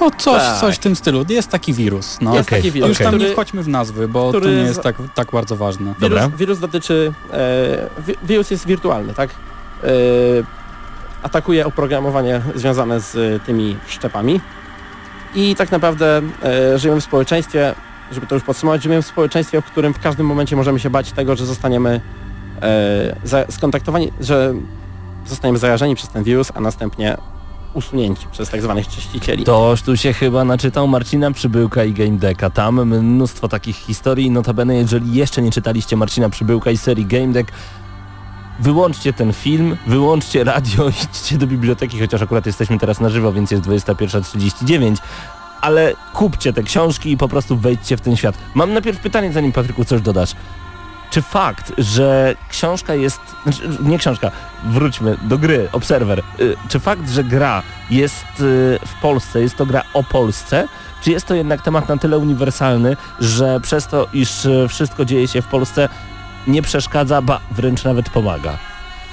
No coś, Tak. coś w tym stylu. Jest taki wirus. No. Jest taki wirus, Już tam który, nie wchodźmy w nazwy, bo to nie jest tak, tak bardzo ważne. wirus, Dobra. wirus dotyczy... E, wi wirus jest wirtualny, tak? E, atakuje oprogramowanie związane z tymi szczepami i tak naprawdę e, żyjemy w społeczeństwie, żeby to już podsumować, żyjemy w społeczeństwie, w którym w każdym momencie możemy się bać tego, że zostaniemy e, skontaktowani, że zostaniemy zarażeni przez ten wirus, a następnie usunięci przez tak zwanych czyścicieli. Toż tu się chyba naczytał Marcina Przybyłka i Game Decka. Tam mnóstwo takich historii. Notabene, jeżeli jeszcze nie czytaliście Marcina Przybyłka i serii Game Deck, wyłączcie ten film, wyłączcie radio, idźcie do biblioteki, chociaż akurat jesteśmy teraz na żywo, więc jest 21.39. Ale kupcie te książki i po prostu wejdźcie w ten świat. Mam najpierw pytanie, zanim Patryku coś dodasz. Czy fakt, że książka jest, znaczy nie książka, wróćmy do gry, Observer, y, czy fakt, że gra jest y, w Polsce, jest to gra o Polsce, czy jest to jednak temat na tyle uniwersalny, że przez to, iż y, wszystko dzieje się w Polsce, nie przeszkadza, ba wręcz nawet pomaga?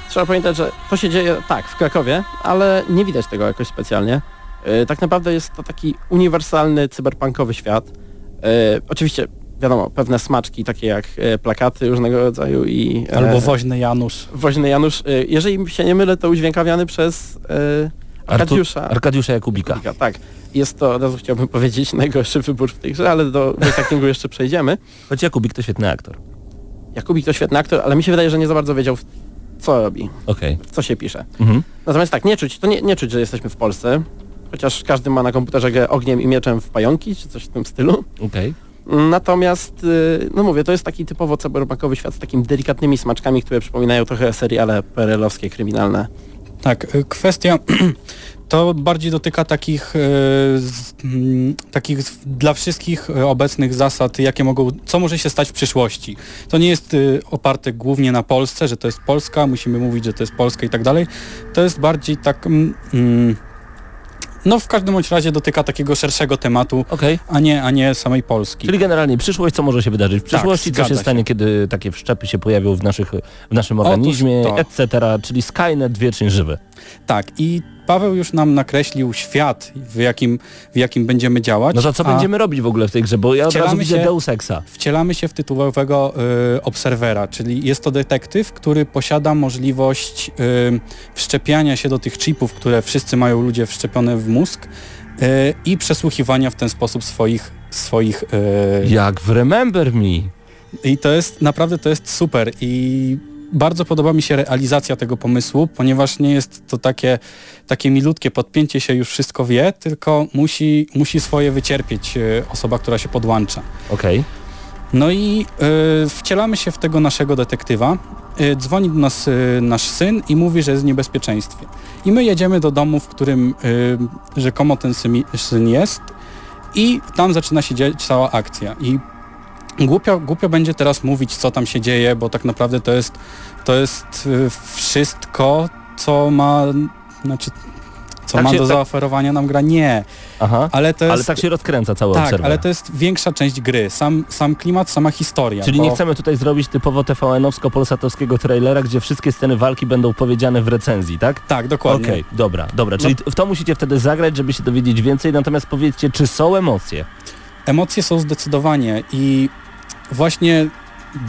Trzeba pamiętać, że to się dzieje tak w Krakowie, ale nie widać tego jakoś specjalnie. E, Tak naprawdę jest to taki uniwersalny cyberpunkowy świat. E, Oczywiście wiadomo, pewne smaczki takie jak e, plakaty różnego rodzaju i Albo woźny Janusz. woźny Janusz, jeżeli się nie mylę, to udźwiękawiany przez Arkadiusza. Arkadiusza Jakubika. Jakubika, Tak, jest to, od razu chciałbym powiedzieć, najgorszy wybór w tej grze, ale do voice jeszcze przejdziemy. Choć Jakubik to świetny aktor. Jakubik to świetny aktor, ale mi się wydaje, że nie za bardzo wiedział, co robi, Okej. w co się pisze. Mhm. Natomiast tak, nie czuć, to nie, nie czuć, że jesteśmy w Polsce, chociaż każdy ma na komputerze grę ogniem i mieczem w pająki, czy coś w tym stylu. Okej. Natomiast, y, no mówię, to jest taki typowo cyberpunkowy świat z takimi delikatnymi smaczkami, które przypominają trochę seriale perelowskie, kryminalne. Tak, y, kwestia to bardziej dotyka takich, y, z, mm, takich dla wszystkich obecnych zasad, jakie mogą, co może się stać w przyszłości. To nie jest oparte głównie na Polsce, że to jest Polska, musimy mówić, że to jest Polska i tak dalej. To jest bardziej tak mm, mm, No w każdym bądź razie dotyka takiego szerszego tematu, Okej. a nie, a nie samej Polski. Czyli generalnie przyszłość, co może się wydarzyć w przyszłości, co zgadza się się. stanie, kiedy takie wszczepy się pojawią w, naszych, w naszym organizmie, etc., czyli Skynet wieczny żywy. Tak, i Paweł już nam nakreślił świat, w jakim, w jakim będziemy działać. No to co będziemy robić w ogóle w tej grze, bo ja od razu widzę się- Deus Exa. Wcielamy się w tytułowego y, obserwera, czyli jest to detektyw, który posiada możliwość y, wszczepiania się do tych chipów, które wszyscy mają ludzie wszczepione w mózg y, i przesłuchiwania w ten sposób swoich swoich y, Jak w Remember Me. I to jest, naprawdę to jest super i bardzo podoba mi się realizacja tego pomysłu, ponieważ nie jest to takie, takie milutkie podpięcie się już wszystko wie, tylko musi, musi swoje wycierpieć e, osoba, która się podłącza. Okej. No i e, wcielamy się w tego naszego detektywa. E, dzwoni do nas e, nasz syn i mówi, że jest w niebezpieczeństwie. I my jedziemy do domu, w którym rzekomo ten syn, syn jest i tam zaczyna się dziać cała akcja. I głupio, głupio będzie teraz mówić, co tam się dzieje, bo tak naprawdę to jest, to jest e, wszystko, co ma, znaczy, co Tak ma się- do tak- zaoferowania nam gra. Nie, Aha. ale to jest... Ale tak się rozkręca cały tak, obserwer. ale to jest większa część gry. Sam, sam klimat, sama historia. Czyli bo... nie chcemy tutaj zrobić typowo TVN-owsko-polsatowskiego trailera, gdzie wszystkie sceny walki będą powiedziane w recenzji, tak? Tak, dokładnie. Okej, dobra, dobra. Czyli w to musicie wtedy zagrać, żeby się dowiedzieć więcej, natomiast powiedzcie, czy są emocje? Emocje są zdecydowanie i właśnie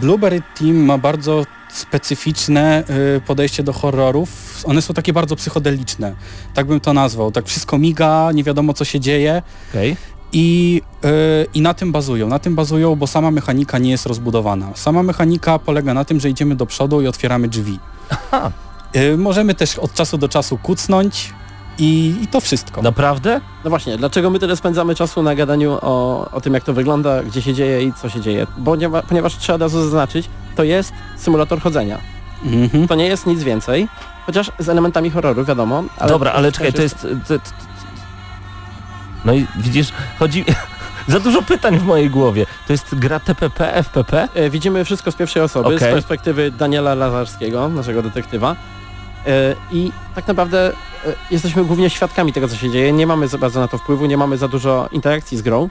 Blueberry Team ma bardzo specyficzne y, podejście do horrorów. One są takie bardzo psychodeliczne, tak bym to nazwał. Tak wszystko miga, nie wiadomo co się dzieje Okej. i, y, i na tym bazują. Na tym bazują, bo sama mechanika nie jest rozbudowana. Sama mechanika polega na tym, że idziemy do przodu i otwieramy drzwi. Aha. Y, możemy też od czasu do czasu kucnąć i, i to wszystko. Naprawdę? No właśnie, dlaczego my tyle spędzamy czasu na gadaniu o, o tym, jak to wygląda, gdzie się dzieje i co się dzieje? Bo nie ma, ponieważ trzeba od razu zaznaczyć, to jest symulator chodzenia. Mhm. To nie jest nic więcej, chociaż z elementami horroru, wiadomo. Ale Dobra, ale czekaj, to jest... To, to, no i widzisz, chodzi... Za dużo pytań w mojej głowie. To jest gra TPP, FPP? E, Widzimy wszystko z pierwszej osoby, z Okej. perspektywy Daniela Lazarskiego, naszego detektywa. E, I tak naprawdę e, jesteśmy głównie świadkami tego, co się dzieje. Nie mamy za bardzo na to wpływu, nie mamy za dużo interakcji z grą,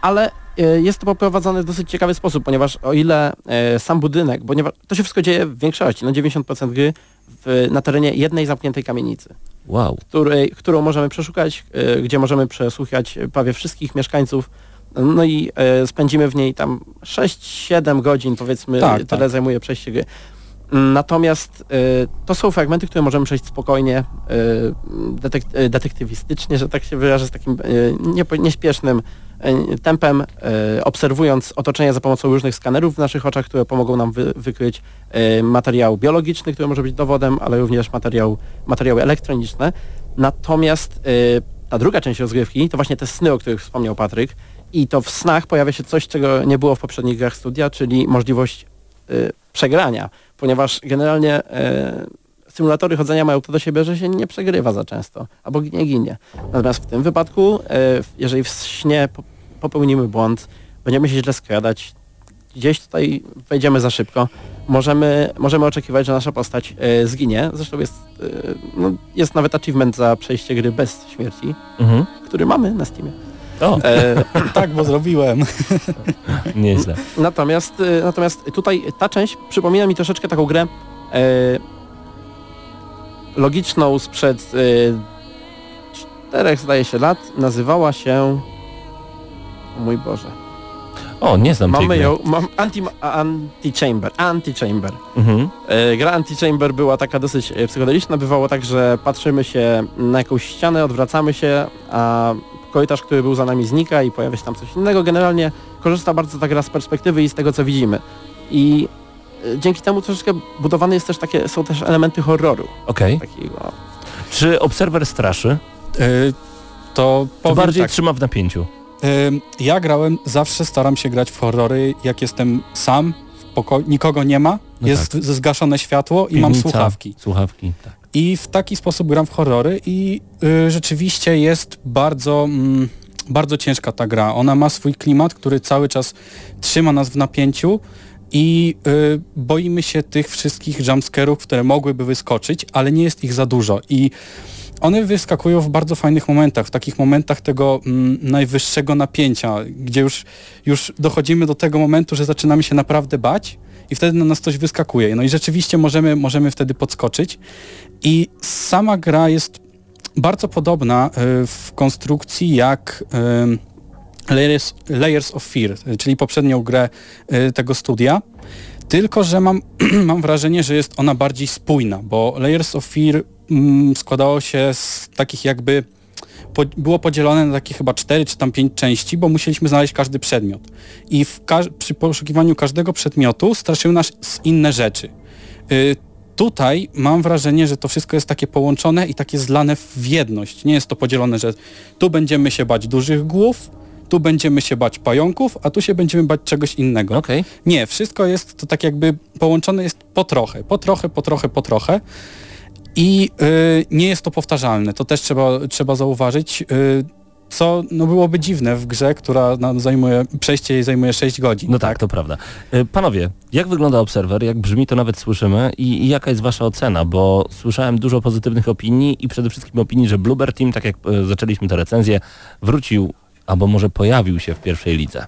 ale e, jest to poprowadzone w dosyć ciekawy sposób, ponieważ o ile sam budynek, ponieważ to się wszystko dzieje w większości, no 90% gry w, na terenie jednej zamkniętej kamienicy, Wow. której, którą możemy przeszukać, gdzie możemy przesłuchać prawie wszystkich mieszkańców, no i spędzimy w niej tam 6-7 godzin, powiedzmy, Tak, tyle tak. zajmuje przejście gry. Natomiast e, to są fragmenty, które możemy przejść spokojnie, detek e, detektywistycznie, że tak się wyrażę, z takim nieśpiesznym tempem, obserwując otoczenie za pomocą różnych skanerów w naszych oczach, które pomogą nam wy wykryć materiał biologiczny, który może być dowodem, ale również materiał, materiały elektroniczne. Natomiast ta druga część rozgrywki to właśnie te sny, o których wspomniał Patryk i to w snach pojawia się coś, czego nie było w poprzednich grach studia, czyli możliwość przegrania, ponieważ generalnie e, symulatory chodzenia mają to do siebie, że się nie przegrywa za często, albo nie ginie. Natomiast w tym wypadku, e, jeżeli w śnie po- popełnimy błąd, będziemy się źle skradać, gdzieś tutaj wejdziemy za szybko, możemy, możemy oczekiwać, że nasza postać e, zginie. Zresztą jest, no, jest nawet achievement za przejście gry bez śmierci, Mhm. który mamy na Steamie. O, E, Tak, bo zrobiłem. nieźle. Natomiast, y, natomiast tutaj ta część przypomina mi troszeczkę taką grę e, logiczną sprzed e, czterech, zdaje się, lat. Nazywała się... O mój Boże. O, nie znam tej Mamy gry. ją... Mam anti, anti-chamber. Anti-chamber. Mhm. E, gra Anti-Chamber była taka dosyć e, psychodeliczna. Bywało tak, że patrzymy się na jakąś ścianę, odwracamy się, a korytarz, który był za nami znika i pojawia się tam coś innego. Generalnie korzysta bardzo ta gra z perspektywy i z tego, co widzimy. I e, dzięki temu troszeczkę budowane jest też takie, są też elementy horroru. Okej. Takiego. Czy Observer straszy? Y, to Czy bardziej tak. trzyma w napięciu? Ym, Ja grałem, zawsze staram się grać w horrory, jak jestem sam, w pokoju, nikogo nie ma, No jest tak. zgaszone światło i mam Piwnica, słuchawki. Słuchawki, tak. I w taki sposób gram w horrory i y, rzeczywiście jest bardzo, mm, bardzo ciężka ta gra. Ona ma swój klimat, który cały czas trzyma nas w napięciu i y, boimy się tych wszystkich jumpscarów, które mogłyby wyskoczyć, ale nie jest ich za dużo. I one wyskakują w bardzo fajnych momentach, w takich momentach tego mm, najwyższego napięcia, gdzie już, już dochodzimy do tego momentu, że zaczynamy się naprawdę bać i wtedy na nas coś wyskakuje. No i rzeczywiście możemy, możemy wtedy podskoczyć. I sama gra jest bardzo podobna y, w konstrukcji jak y, Layers, Layers of Fear, czyli poprzednią grę y, tego studia. Tylko, że mam, mam wrażenie, że jest ona bardziej spójna, bo Layers of Fear mm, składało się z takich jakby po, było podzielone na takie chyba cztery czy tam pięć części, bo musieliśmy znaleźć każdy przedmiot. I przy poszukiwaniu każdego przedmiotu straszyły nas inne rzeczy. Y, tutaj mam wrażenie, że to wszystko jest takie połączone i takie zlane w jedność. Nie jest to podzielone, że tu będziemy się bać dużych głów, tu będziemy się bać pająków, a tu się będziemy bać czegoś innego. Okej. Nie, wszystko jest to tak jakby połączone jest po trochę, po trochę, po trochę, po trochę. I y, nie jest to powtarzalne, to też trzeba, trzeba zauważyć, y, co no, byłoby dziwne w grze, która no, zajmuje, przejście jej zajmuje 6 godzin. No tak, to prawda. Y, Panowie, jak wygląda Observer, jak brzmi to? Nawet słyszymy. I, i jaka jest wasza ocena, bo słyszałem dużo pozytywnych opinii i przede wszystkim opinii, że Bluebird Team, tak jak y, zaczęliśmy tę recenzję, wrócił albo może pojawił się w pierwszej lidze.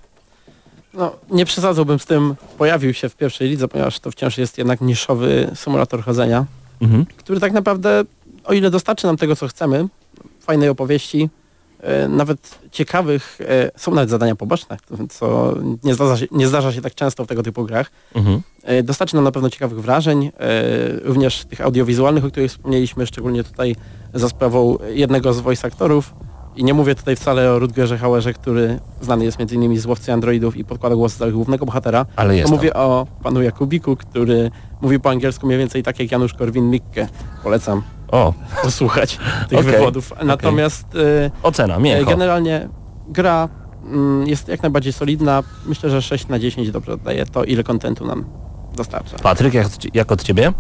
No, nie przesadzałbym z tym, pojawił się w pierwszej lidze, ponieważ to wciąż jest jednak niszowy symulator chodzenia, Mhm. który tak naprawdę, o ile dostarczy nam tego, co chcemy, fajnej opowieści, e, nawet ciekawych, e, są nawet zadania poboczne, co nie zdarza, się, nie zdarza się tak często w tego typu grach, Mhm. E, Dostarczy nam na pewno ciekawych wrażeń, również tych audiowizualnych, o których wspomnieliśmy, szczególnie tutaj za sprawą jednego z voice aktorów. I nie mówię tutaj wcale o Rutgerze Hauerze, który znany jest m.in. z Łowcy Androidów i podkłada głos za głównego bohatera. Ale jest To mówię o panu Jakubiku, który mówi po angielsku mniej więcej tak jak Janusz Korwin-Mikke. Polecam O, posłuchać tych Okej, wywodów. Natomiast e, ocena, mięcho. generalnie gra mm, jest jak najbardziej solidna. Myślę, że 6 na 10 dobrze oddaje to, ile kontentu nam dostarcza. Patryk, jak, jak od ciebie? Y,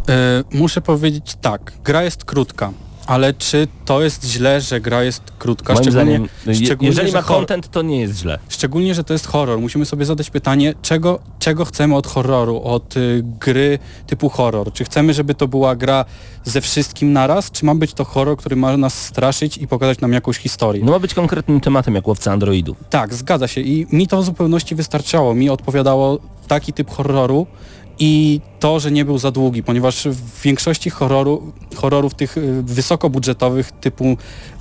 muszę powiedzieć tak, gra jest krótka, ale czy to jest źle, że gra jest krótka? Moim Szczególnie, zdaniem, je, szczególnie, jeżeli że ma content, to nie jest źle. Szczególnie, że to jest horror. Musimy sobie zadać pytanie, czego, czego chcemy od horroru, od y, gry typu horror. Czy chcemy, żeby to była gra ze wszystkim naraz, czy ma być to horror, który ma nas straszyć i pokazać nam jakąś historię? No ma być konkretnym tematem, jak łowca androidów. Tak, zgadza się. I mi to w zupełności wystarczało. Mi odpowiadało taki typ horroru i to, że nie był za długi, ponieważ w większości horroru, horrorów tych y, wysokobudżetowych typu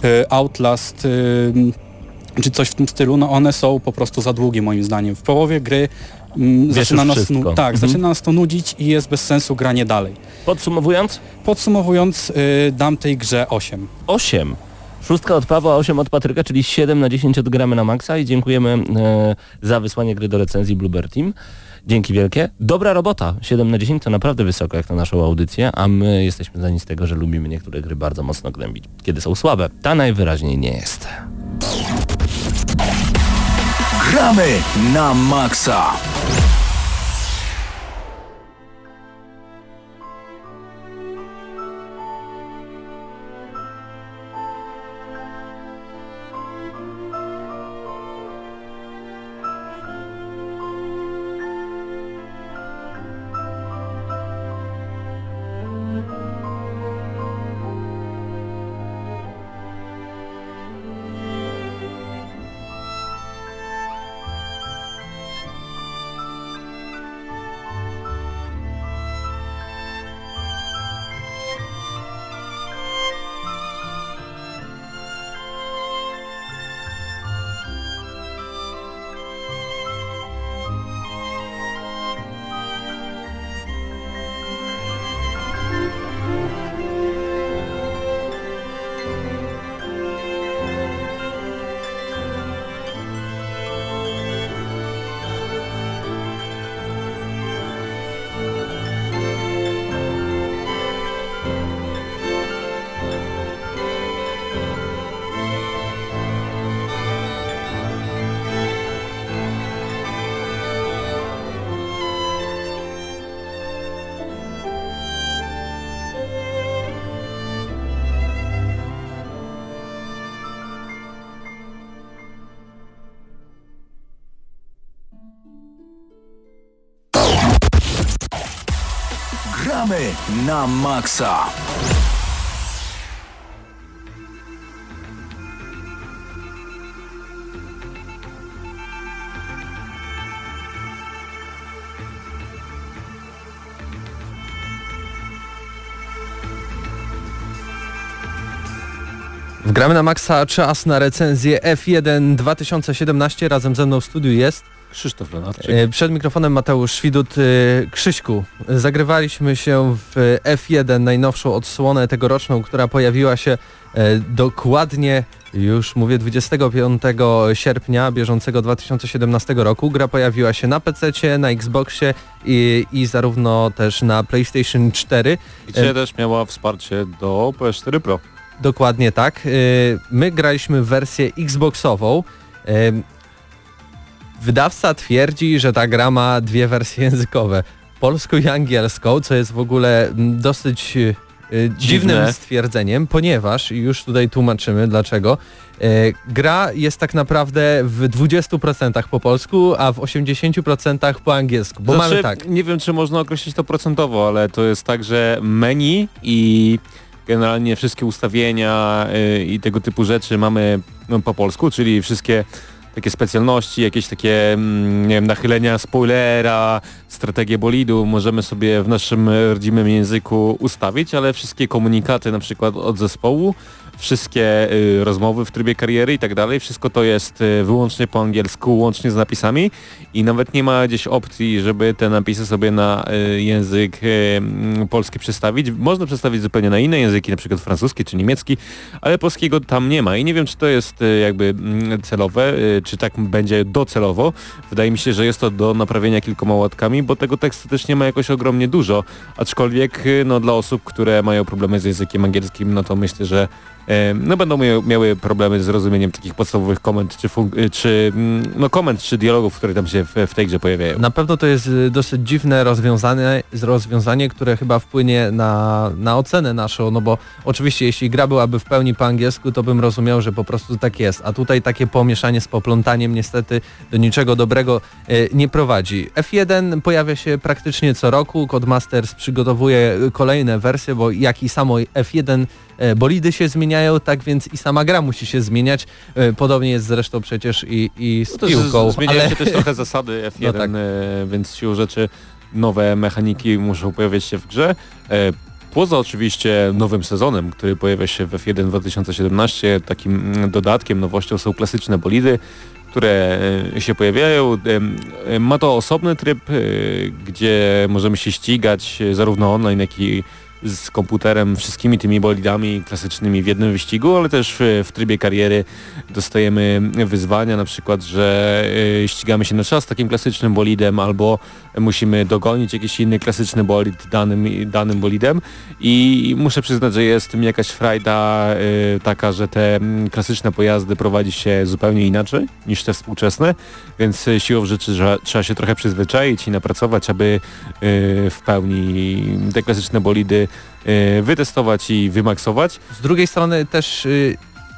y, Outlast y, czy coś w tym stylu, no one są po prostu za długie moim zdaniem. W połowie gry mm, zaczyna nas, tak, Mhm. zaczyna nas to nudzić i jest bez sensu granie dalej. Podsumowując, Podsumowując, y, dam tej grze 8. 8. Szóstka od Pawła, 8 od Patryka, czyli 7 na 10 odgramy na maksa i dziękujemy e, za wysłanie gry do recenzji Bluebird Team. Dzięki wielkie. Dobra robota. 7 na 10 to naprawdę wysoko jak na naszą audycję, a my jesteśmy znani z tego, że lubimy niektóre gry bardzo mocno gnębić. Kiedy są słabe, ta najwyraźniej nie jest. Gramy na maksa. na maksa. Gramy na Maxa czas na recenzję F1 2017. Razem ze mną w studiu jest Krzysztof Lenarczyk. e, przed mikrofonem Mateusz Świdut. E, Krzyśku, zagrywaliśmy się w F1 najnowszą odsłonę tegoroczną, która pojawiła się e, dokładnie już mówię 25 sierpnia bieżącego 2017 roku. Gra pojawiła się na PC, na Xboxie i, i zarówno też na PlayStation 4. Gdzie też miała wsparcie do PS4 Pro. Dokładnie tak. My graliśmy w wersję Xboxową. Wydawca twierdzi, że ta gra ma dwie wersje językowe. Polską i angielską, co jest w ogóle dosyć y, y, dziwnym Dziwne. stwierdzeniem, ponieważ, już tutaj tłumaczymy dlaczego, y, gra jest tak naprawdę w 20% po polsku, a w 80% po angielsku. Bo znaczy, mamy tak. Nie wiem, czy można określić to procentowo, ale to jest tak, że menu i generalnie wszystkie ustawienia y, i tego typu rzeczy mamy no, po polsku, czyli wszystkie takie specjalności, jakieś takie mm, nie wiem, nachylenia spoilera, strategię bolidu możemy sobie w naszym rodzimym języku ustawić, ale wszystkie komunikaty na przykład od zespołu, wszystkie y, rozmowy w trybie kariery i tak dalej, wszystko to jest y, wyłącznie po angielsku, łącznie z napisami i nawet nie ma gdzieś opcji, żeby te napisy sobie na y, język y, mm, polski przestawić. Można przestawić zupełnie na inne języki, na przykład francuski czy niemiecki, ale polskiego tam nie ma i nie wiem, czy to jest y, jakby mm, celowe, y, czy tak będzie docelowo. Wydaje mi się, że jest to do naprawienia kilkoma łatkami, bo tego tekstu też nie ma jakoś ogromnie dużo, aczkolwiek no, dla osób, które mają problemy z językiem angielskim, no to myślę, że no będą miały, problemy z zrozumieniem takich podstawowych komend, czy, y, czy mm, no komend, czy dialogów, które tam się w, w tej grze pojawiają. Na pewno to jest y, dosyć dziwne rozwiązanie, rozwiązanie które chyba wpłynie na, na ocenę naszą, no bo oczywiście jeśli gra byłaby w pełni po angielsku, to bym rozumiał, że po prostu tak jest, a tutaj takie pomieszanie z poplątaniem niestety do niczego dobrego y, nie prowadzi. F1 pojawia się praktycznie co roku, Codemasters przygotowuje kolejne wersje, bo jak i samo F1 e, bolidy się zmieniają, tak więc i sama gra musi się zmieniać. E, Podobnie jest zresztą przecież i, i z No piłką. Zmieniają ale- się też trochę zasady F1, No tak. e, więc siłą rzeczy nowe mechaniki muszą pojawiać się w grze. E, Poza oczywiście nowym sezonem, który pojawia się w F1 2017, takim mm, dodatkiem, nowością są klasyczne bolidy, które e, się pojawiają. E, Ma to osobny tryb, e, gdzie możemy się ścigać e, zarówno online, jak i z komputerem, wszystkimi tymi bolidami klasycznymi w jednym wyścigu, ale też w, trybie kariery dostajemy wyzwania, na przykład, że y, ścigamy się na czas takim klasycznym bolidem, albo musimy dogonić jakiś inny klasyczny bolid danym, danym bolidem. I muszę przyznać, że jest mi jakaś frajda y, taka, że te klasyczne pojazdy prowadzi się zupełnie inaczej niż te współczesne, więc y, siłą rzeczy że trzeba się trochę przyzwyczaić i napracować, aby w pełni te klasyczne bolidy wytestować i wymaksować. Z drugiej strony też y,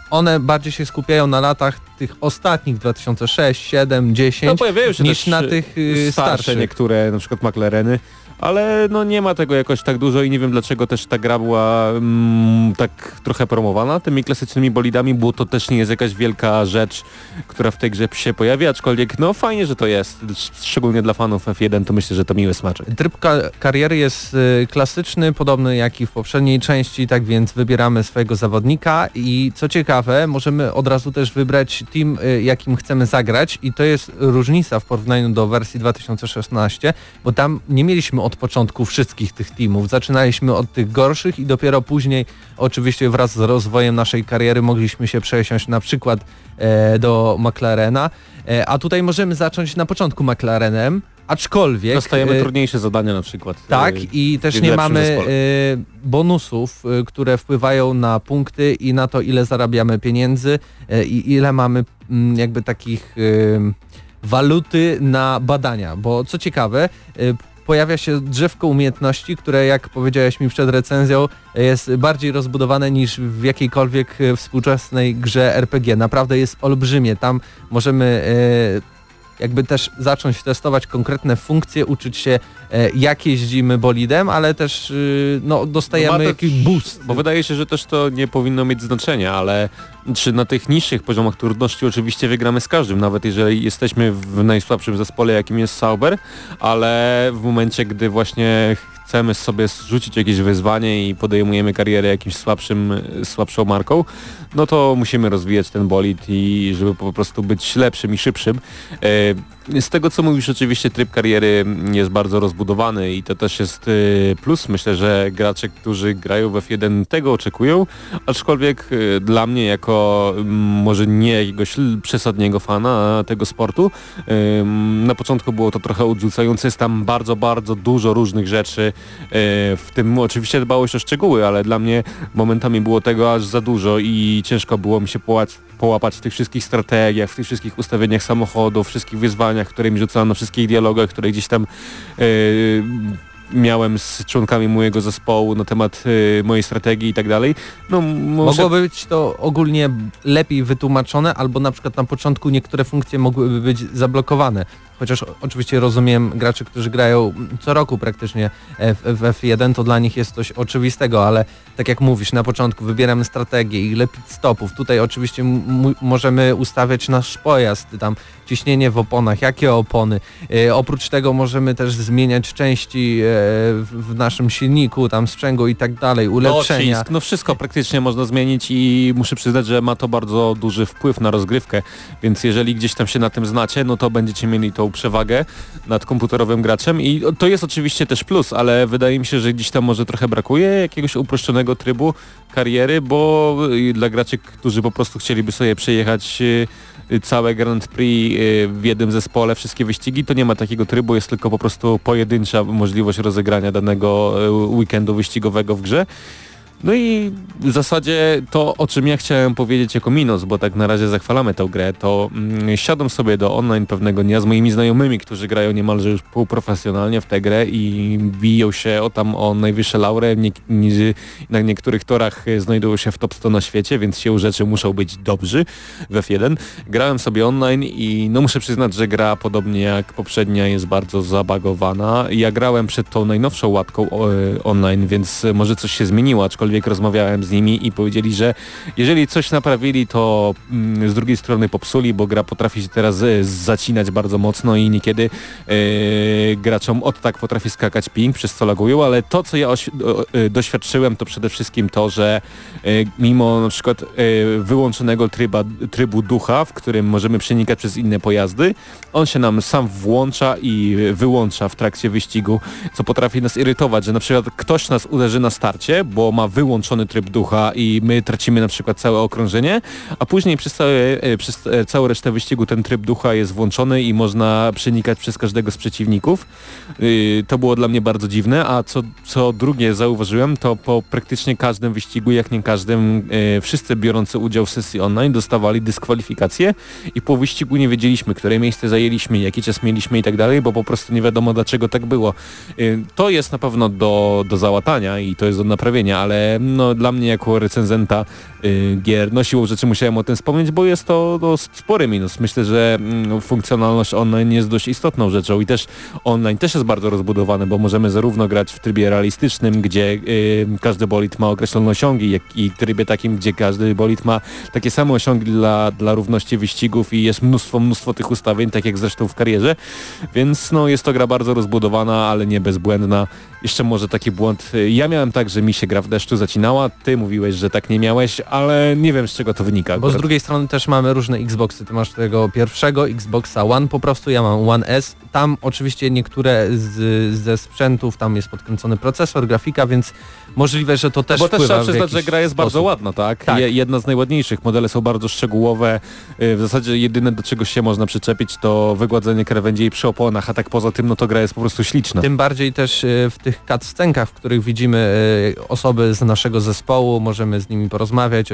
one bardziej się skupiają na latach tych ostatnich 2006, 7, 10 No niż na y, tych y, starsze starszych. niektóre, na przykład McLareny, ale no nie ma tego jakoś tak dużo i nie wiem dlaczego też ta gra była mm, tak trochę promowana tymi klasycznymi bolidami, bo to też nie jest jakaś wielka rzecz, która w tej grze się pojawia, aczkolwiek no fajnie, że to jest, szczególnie dla fanów F1 to myślę, że to miłe smaczek. Tryb ka kariery jest y, klasyczny, podobny jak i w poprzedniej części, tak więc wybieramy swojego zawodnika i co ciekawe, możemy od razu też wybrać team, y, jakim chcemy zagrać i to jest różnica w porównaniu do wersji 2016, bo tam nie mieliśmy od początku wszystkich tych teamów. Zaczynaliśmy od tych gorszych i dopiero później, oczywiście wraz z rozwojem naszej kariery, mogliśmy się przesiąść na przykład e, do McLarena, e, a tutaj możemy zacząć na początku McLarenem, aczkolwiek... Dostajemy e, trudniejsze zadania na przykład. tak, y, i też nie mamy y, bonusów, które wpływają na punkty i na to, ile zarabiamy pieniędzy i ile mamy mm, jakby takich waluty na badania. Bo co ciekawe, pojawia się drzewko umiejętności, które jak powiedziałeś mi przed recenzją, jest bardziej rozbudowane niż w jakiejkolwiek y, współczesnej grze RPG. Naprawdę jest olbrzymie. Tam możemy y, jakby też zacząć testować konkretne funkcje, uczyć się e, jak jeździmy bolidem, ale też y, no, No dostajemy to- jakiś boost. Bo wydaje się, że też to nie powinno mieć znaczenia, ale czy na tych niższych poziomach trudności oczywiście wygramy z każdym, nawet jeżeli jesteśmy w najsłabszym zespole, jakim jest Sauber, ale w momencie, gdy właśnie chcemy sobie rzucić jakieś wyzwanie i podejmujemy karierę jakimś słabszym, słabszą marką, no to musimy rozwijać ten bolid i żeby po prostu być lepszym i szybszym. Z tego co mówisz, oczywiście tryb kariery jest bardzo rozbudowany i to też jest e, plus. Myślę, że gracze, którzy grają w F1 tego oczekują, aczkolwiek e, dla mnie jako może nie jakiegoś przesadniego fana tego sportu, na początku było to trochę odrzucające, jest tam bardzo, bardzo dużo różnych rzeczy, w tym oczywiście dbałość o szczegóły, ale dla mnie momentami było tego aż za dużo i ciężko było mi się połapać w tych wszystkich strategiach, w tych wszystkich ustawieniach samochodów, wszystkich wyzwaniach, które mi rzucano, wszystkich dialogach, które gdzieś tam yy, miałem z członkami mojego zespołu na temat y, mojej strategii i tak dalej. No, może... Mogłoby być to ogólnie lepiej wytłumaczone, albo na przykład na początku niektóre funkcje mogłyby być zablokowane chociaż oczywiście rozumiem graczy, którzy grają co roku praktycznie w, w F1, to dla nich jest coś oczywistego, ale tak jak mówisz, na początku wybieramy strategię, ile pit stopów, tutaj oczywiście możemy ustawiać nasz pojazd, tam ciśnienie w oponach, jakie opony. E, oprócz tego możemy też zmieniać części e, w naszym silniku, tam sprzęgu i tak dalej, ulepszenia. Docisk, no wszystko praktycznie można zmienić i muszę przyznać, że ma to bardzo duży wpływ na rozgrywkę, więc jeżeli gdzieś tam się na tym znacie, no to będziecie mieli tą przewagę nad komputerowym graczem i to jest oczywiście też plus, ale wydaje mi się, że gdzieś tam może trochę brakuje jakiegoś uproszczonego trybu kariery, bo dla graczy, którzy po prostu chcieliby sobie przejechać y, całe Grand Prix y, w jednym zespole, wszystkie wyścigi, to nie ma takiego trybu, jest tylko po prostu pojedyncza możliwość rozegrania danego y, weekendu wyścigowego w grze. No i w zasadzie to, o czym ja chciałem powiedzieć jako minus, bo tak na razie zachwalamy tę grę, to mm, siadam sobie do online pewnego dnia z moimi znajomymi, którzy grają niemalże już półprofesjonalnie w tę grę i biją się o tam o najwyższe laury, nie, nie, na niektórych torach znajdują się w top 100 na świecie, więc siłą rzeczy muszą być dobrzy w F1. Grałem sobie online i no muszę przyznać, że gra podobnie jak poprzednia jest bardzo zabagowana. Ja grałem przed tą najnowszą łatką e, online, więc może coś się zmieniło, aczkolwiek aczkolwiek rozmawiałem z nimi i powiedzieli, że jeżeli coś naprawili, to mm, z drugiej strony popsuli, bo gra potrafi się teraz e, zacinać bardzo mocno i niekiedy e, graczom od tak potrafi skakać ping, przez co lagują, ale to, co ja e, doświadczyłem, to przede wszystkim to, że mimo na przykład wyłączonego tryba, trybu ducha, w którym możemy przenikać przez inne pojazdy, on się nam sam włącza i wyłącza w trakcie wyścigu, co potrafi nas irytować, że na przykład ktoś nas uderzy na starcie, bo ma wyłączony tryb ducha i my tracimy na przykład całe okrążenie, a później przez, całe, e, przez e, całą resztę wyścigu ten tryb ducha jest włączony i można przenikać przez każdego z przeciwników. Y, to było dla mnie bardzo dziwne, a co, co drugie zauważyłem, to po praktycznie każdym wyścigu, jak nie każdym, e, wszyscy biorący udział w sesji online dostawali dyskwalifikacje i po wyścigu nie wiedzieliśmy, które miejsce zajęliśmy, jaki czas mieliśmy i tak dalej, bo po prostu nie wiadomo dlaczego tak było. Y, to jest na pewno do, do załatania i to jest do naprawienia, ale no, dla mnie jako recenzenta y, gier, no siłą rzeczy musiałem o tym wspomnieć, bo jest to no, spory minus. Myślę, że mm, funkcjonalność online jest dość istotną rzeczą i też online też jest bardzo rozbudowany, bo możemy zarówno grać w trybie realistycznym, gdzie y, każdy bolid ma określone osiągi, jak i w trybie takim, gdzie każdy bolid ma takie same osiągi dla, dla równości wyścigów i jest mnóstwo, mnóstwo tych ustawień, tak jak zresztą w karierze, więc no jest to gra bardzo rozbudowana, ale nie bezbłędna. Jeszcze może taki błąd, ja miałem tak, że mi się gra w deszczu deszczu zacinała. Ty mówiłeś, że tak nie miałeś, ale nie wiem z czego to wynika. Bo z drugiej strony też mamy różne Xboxy. Ty masz tego pierwszego Xboxa One po prostu, ja mam One S. Tam oczywiście niektóre z, ze sprzętów, tam jest podkręcony procesor, grafika, więc możliwe, że to też Bo też trzeba przyznać, że gra jest sposób. bardzo ładna, tak? tak. Jedna z najładniejszych. Modele są bardzo szczegółowe. Y, w zasadzie jedyne do czego się można przyczepić to wygładzenie krawędzi przy oponach, a tak poza tym no to gra jest po prostu śliczna. Tym bardziej też y, w tych cutscenkach, w których widzimy y, osoby z naszego zespołu, możemy z nimi porozmawiać,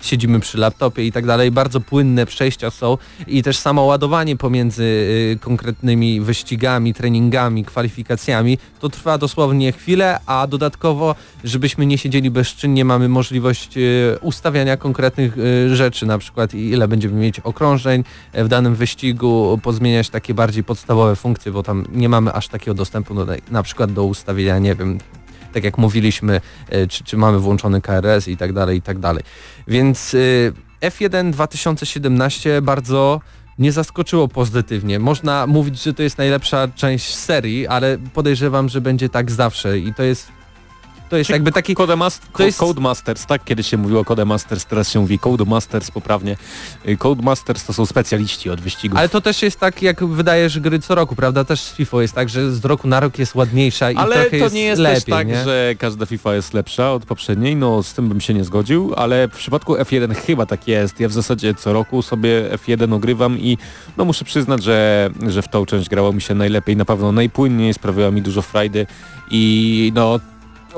siedzimy przy laptopie i tak dalej. Bardzo płynne przejścia są i też samo ładowanie pomiędzy konkretnymi wyścigami, treningami, kwalifikacjami to trwa dosłownie chwilę, a dodatkowo żebyśmy nie siedzieli bezczynnie, mamy możliwość e, ustawiania konkretnych e, rzeczy, na przykład ile będziemy mieć okrążeń w danym wyścigu, pozmieniać takie bardziej podstawowe funkcje, bo tam nie mamy aż takiego dostępu do, na przykład do ustawienia, nie wiem, tak jak mówiliśmy, e, czy, czy mamy włączony KRS i tak dalej, i tak dalej. Więc F1 2017 bardzo nie zaskoczyło pozytywnie. Można mówić, że to jest najlepsza część serii, ale podejrzewam, że będzie tak zawsze i to jest to jest jakby taki Codemast to jest- Codemasters, tak? Kiedyś się mówiło Codemasters, teraz się mówi Codemasters poprawnie. Y, Codemasters to są specjaliści od wyścigów. Ale to też jest tak, jak wydajesz gry co roku, prawda? Też z FIFA jest tak, że z roku na rok jest ładniejsza i Ale trochę to jest nie jest lepiej, też tak, nie? że każda FIFA jest lepsza od poprzedniej, no z tym bym się nie zgodził, ale w przypadku F1 chyba tak jest. Ja w zasadzie co roku sobie F1 ogrywam i no muszę przyznać, że, że w tą część grało mi się najlepiej, na pewno najpłynniej, sprawiała mi dużo frajdy i no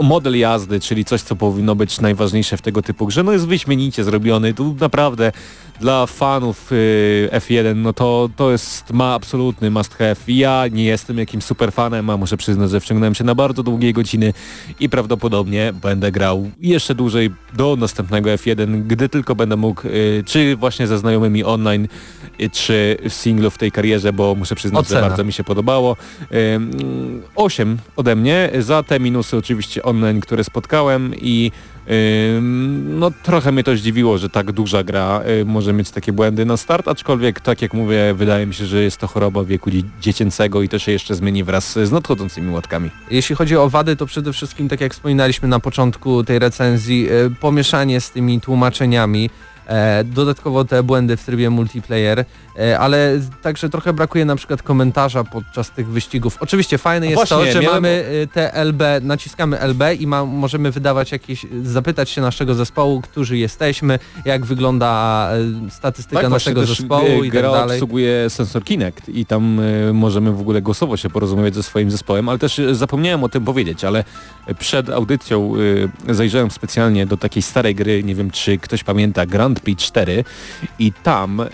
model jazdy, czyli coś, co powinno być najważniejsze w tego typu grze, no jest wyśmienicie zrobiony. Tu naprawdę dla fanów y, F1, no to, to jest ma absolutny must have. Ja nie jestem jakimś super fanem, a muszę przyznać, że wciągnąłem się na bardzo długie godziny i prawdopodobnie będę grał jeszcze dłużej do następnego F1, gdy tylko będę mógł, y, czy właśnie ze znajomymi online, y, czy w singlu w tej karierze, bo muszę przyznać, Ocena. że bardzo mi się podobało. Ym, 8 ode mnie, za te minusy oczywiście online, które spotkałem i no trochę mnie to zdziwiło, że tak duża gra y, może mieć takie błędy na start, aczkolwiek tak jak mówię, wydaje mi się, że jest to choroba wieku dzie- dziecięcego i to się jeszcze zmieni wraz z nadchodzącymi łatkami. Jeśli chodzi o wady, to przede wszystkim, tak jak wspominaliśmy na początku tej recenzji, e, pomieszanie z tymi tłumaczeniami, dodatkowo te błędy w trybie multiplayer, e, ale także trochę brakuje na przykład komentarza podczas tych wyścigów. Oczywiście fajne jest to, właśnie, że miałem- mamy e, te LB, naciskamy LB i ma, możemy wydawać jakieś, zapytać się naszego zespołu, którzy jesteśmy, jak wygląda e, statystyka naszego Tak, zespołu y, i tak dalej. obsługuje sensor Kinect i tam y, możemy w ogóle głosowo się porozmawiać ze swoim zespołem, ale też y, zapomniałem o tym powiedzieć, ale przed audycją y, zajrzałem specjalnie do takiej starej gry, nie wiem czy ktoś pamięta, Grand Prix 4 i tam y,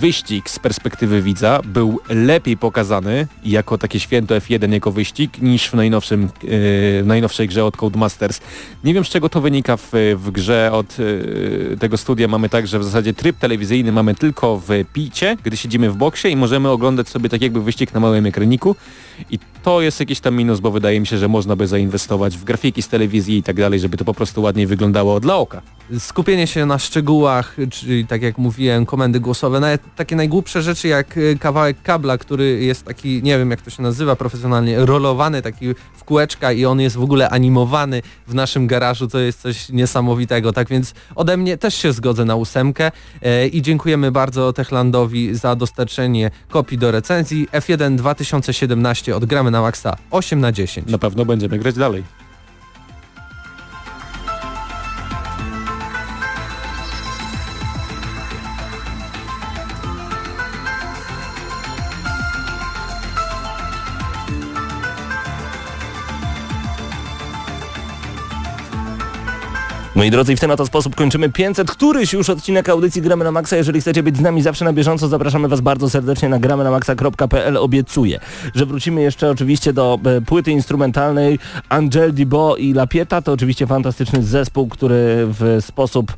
wyścig z perspektywy widza był lepiej pokazany jako takie święto F1 jako wyścig niż w najnowszym, y, w najnowszej grze od Codemasters. Nie wiem z czego to wynika w, w grze od y, tego studia mamy tak, że w zasadzie tryb telewizyjny mamy tylko w picie, gdy siedzimy w boksie i możemy oglądać sobie tak jakby wyścig na małym ekraniku i to jest jakiś tam minus, bo wydaje mi się, że można by zainwestować w grafiki z telewizji i tak dalej, żeby to po prostu ładniej wyglądało dla oka. skupienie się na szczegółach, czyli tak jak mówiłem, komendy głosowe, nawet takie najgłupsze rzeczy jak y, kawałek kabla, który jest taki, nie wiem jak to się nazywa profesjonalnie, rolowany taki w kółeczka i on jest w ogóle animowany w naszym garażu, to jest coś niesamowitego, tak więc ode mnie też się zgodzę na ósemkę e, i dziękujemy bardzo Techlandowi za dostarczenie kopii do recenzji F1 2017 od Gramy na Maxa 8 na 10. Na pewno będziemy grać dalej. Moi drodzy, w ten oto sposób kończymy 500, któryś już odcinek audycji Gramy na Maxa. Jeżeli chcecie być z nami zawsze na bieżąco, zapraszamy Was bardzo serdecznie na gramy na maxa.pl. Obiecuję, że wrócimy jeszcze oczywiście do e, płyty instrumentalnej Angel Dibo i Lapieta. To oczywiście fantastyczny zespół, który w sposób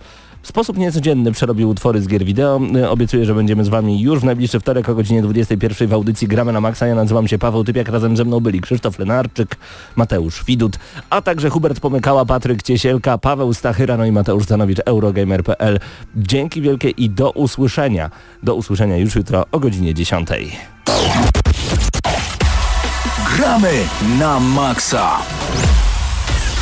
w sposób niecodzienny przerobił utwory z gier wideo. E, Obiecuję, że będziemy z Wami już w najbliższy wtorek o godzinie 21 w audycji Gramy na Maxa. Ja nazywam się Paweł Typiak, razem ze mną byli Krzysztof Lenarczyk, Mateusz Widut, a także Hubert Pomykała, Patryk Ciesielka, Paweł Stachyra, no i Mateusz Zanowicz, Eurogamer.pl. Dzięki wielkie i do usłyszenia. Do usłyszenia już jutro o godzinie 10. Gramy na maksa.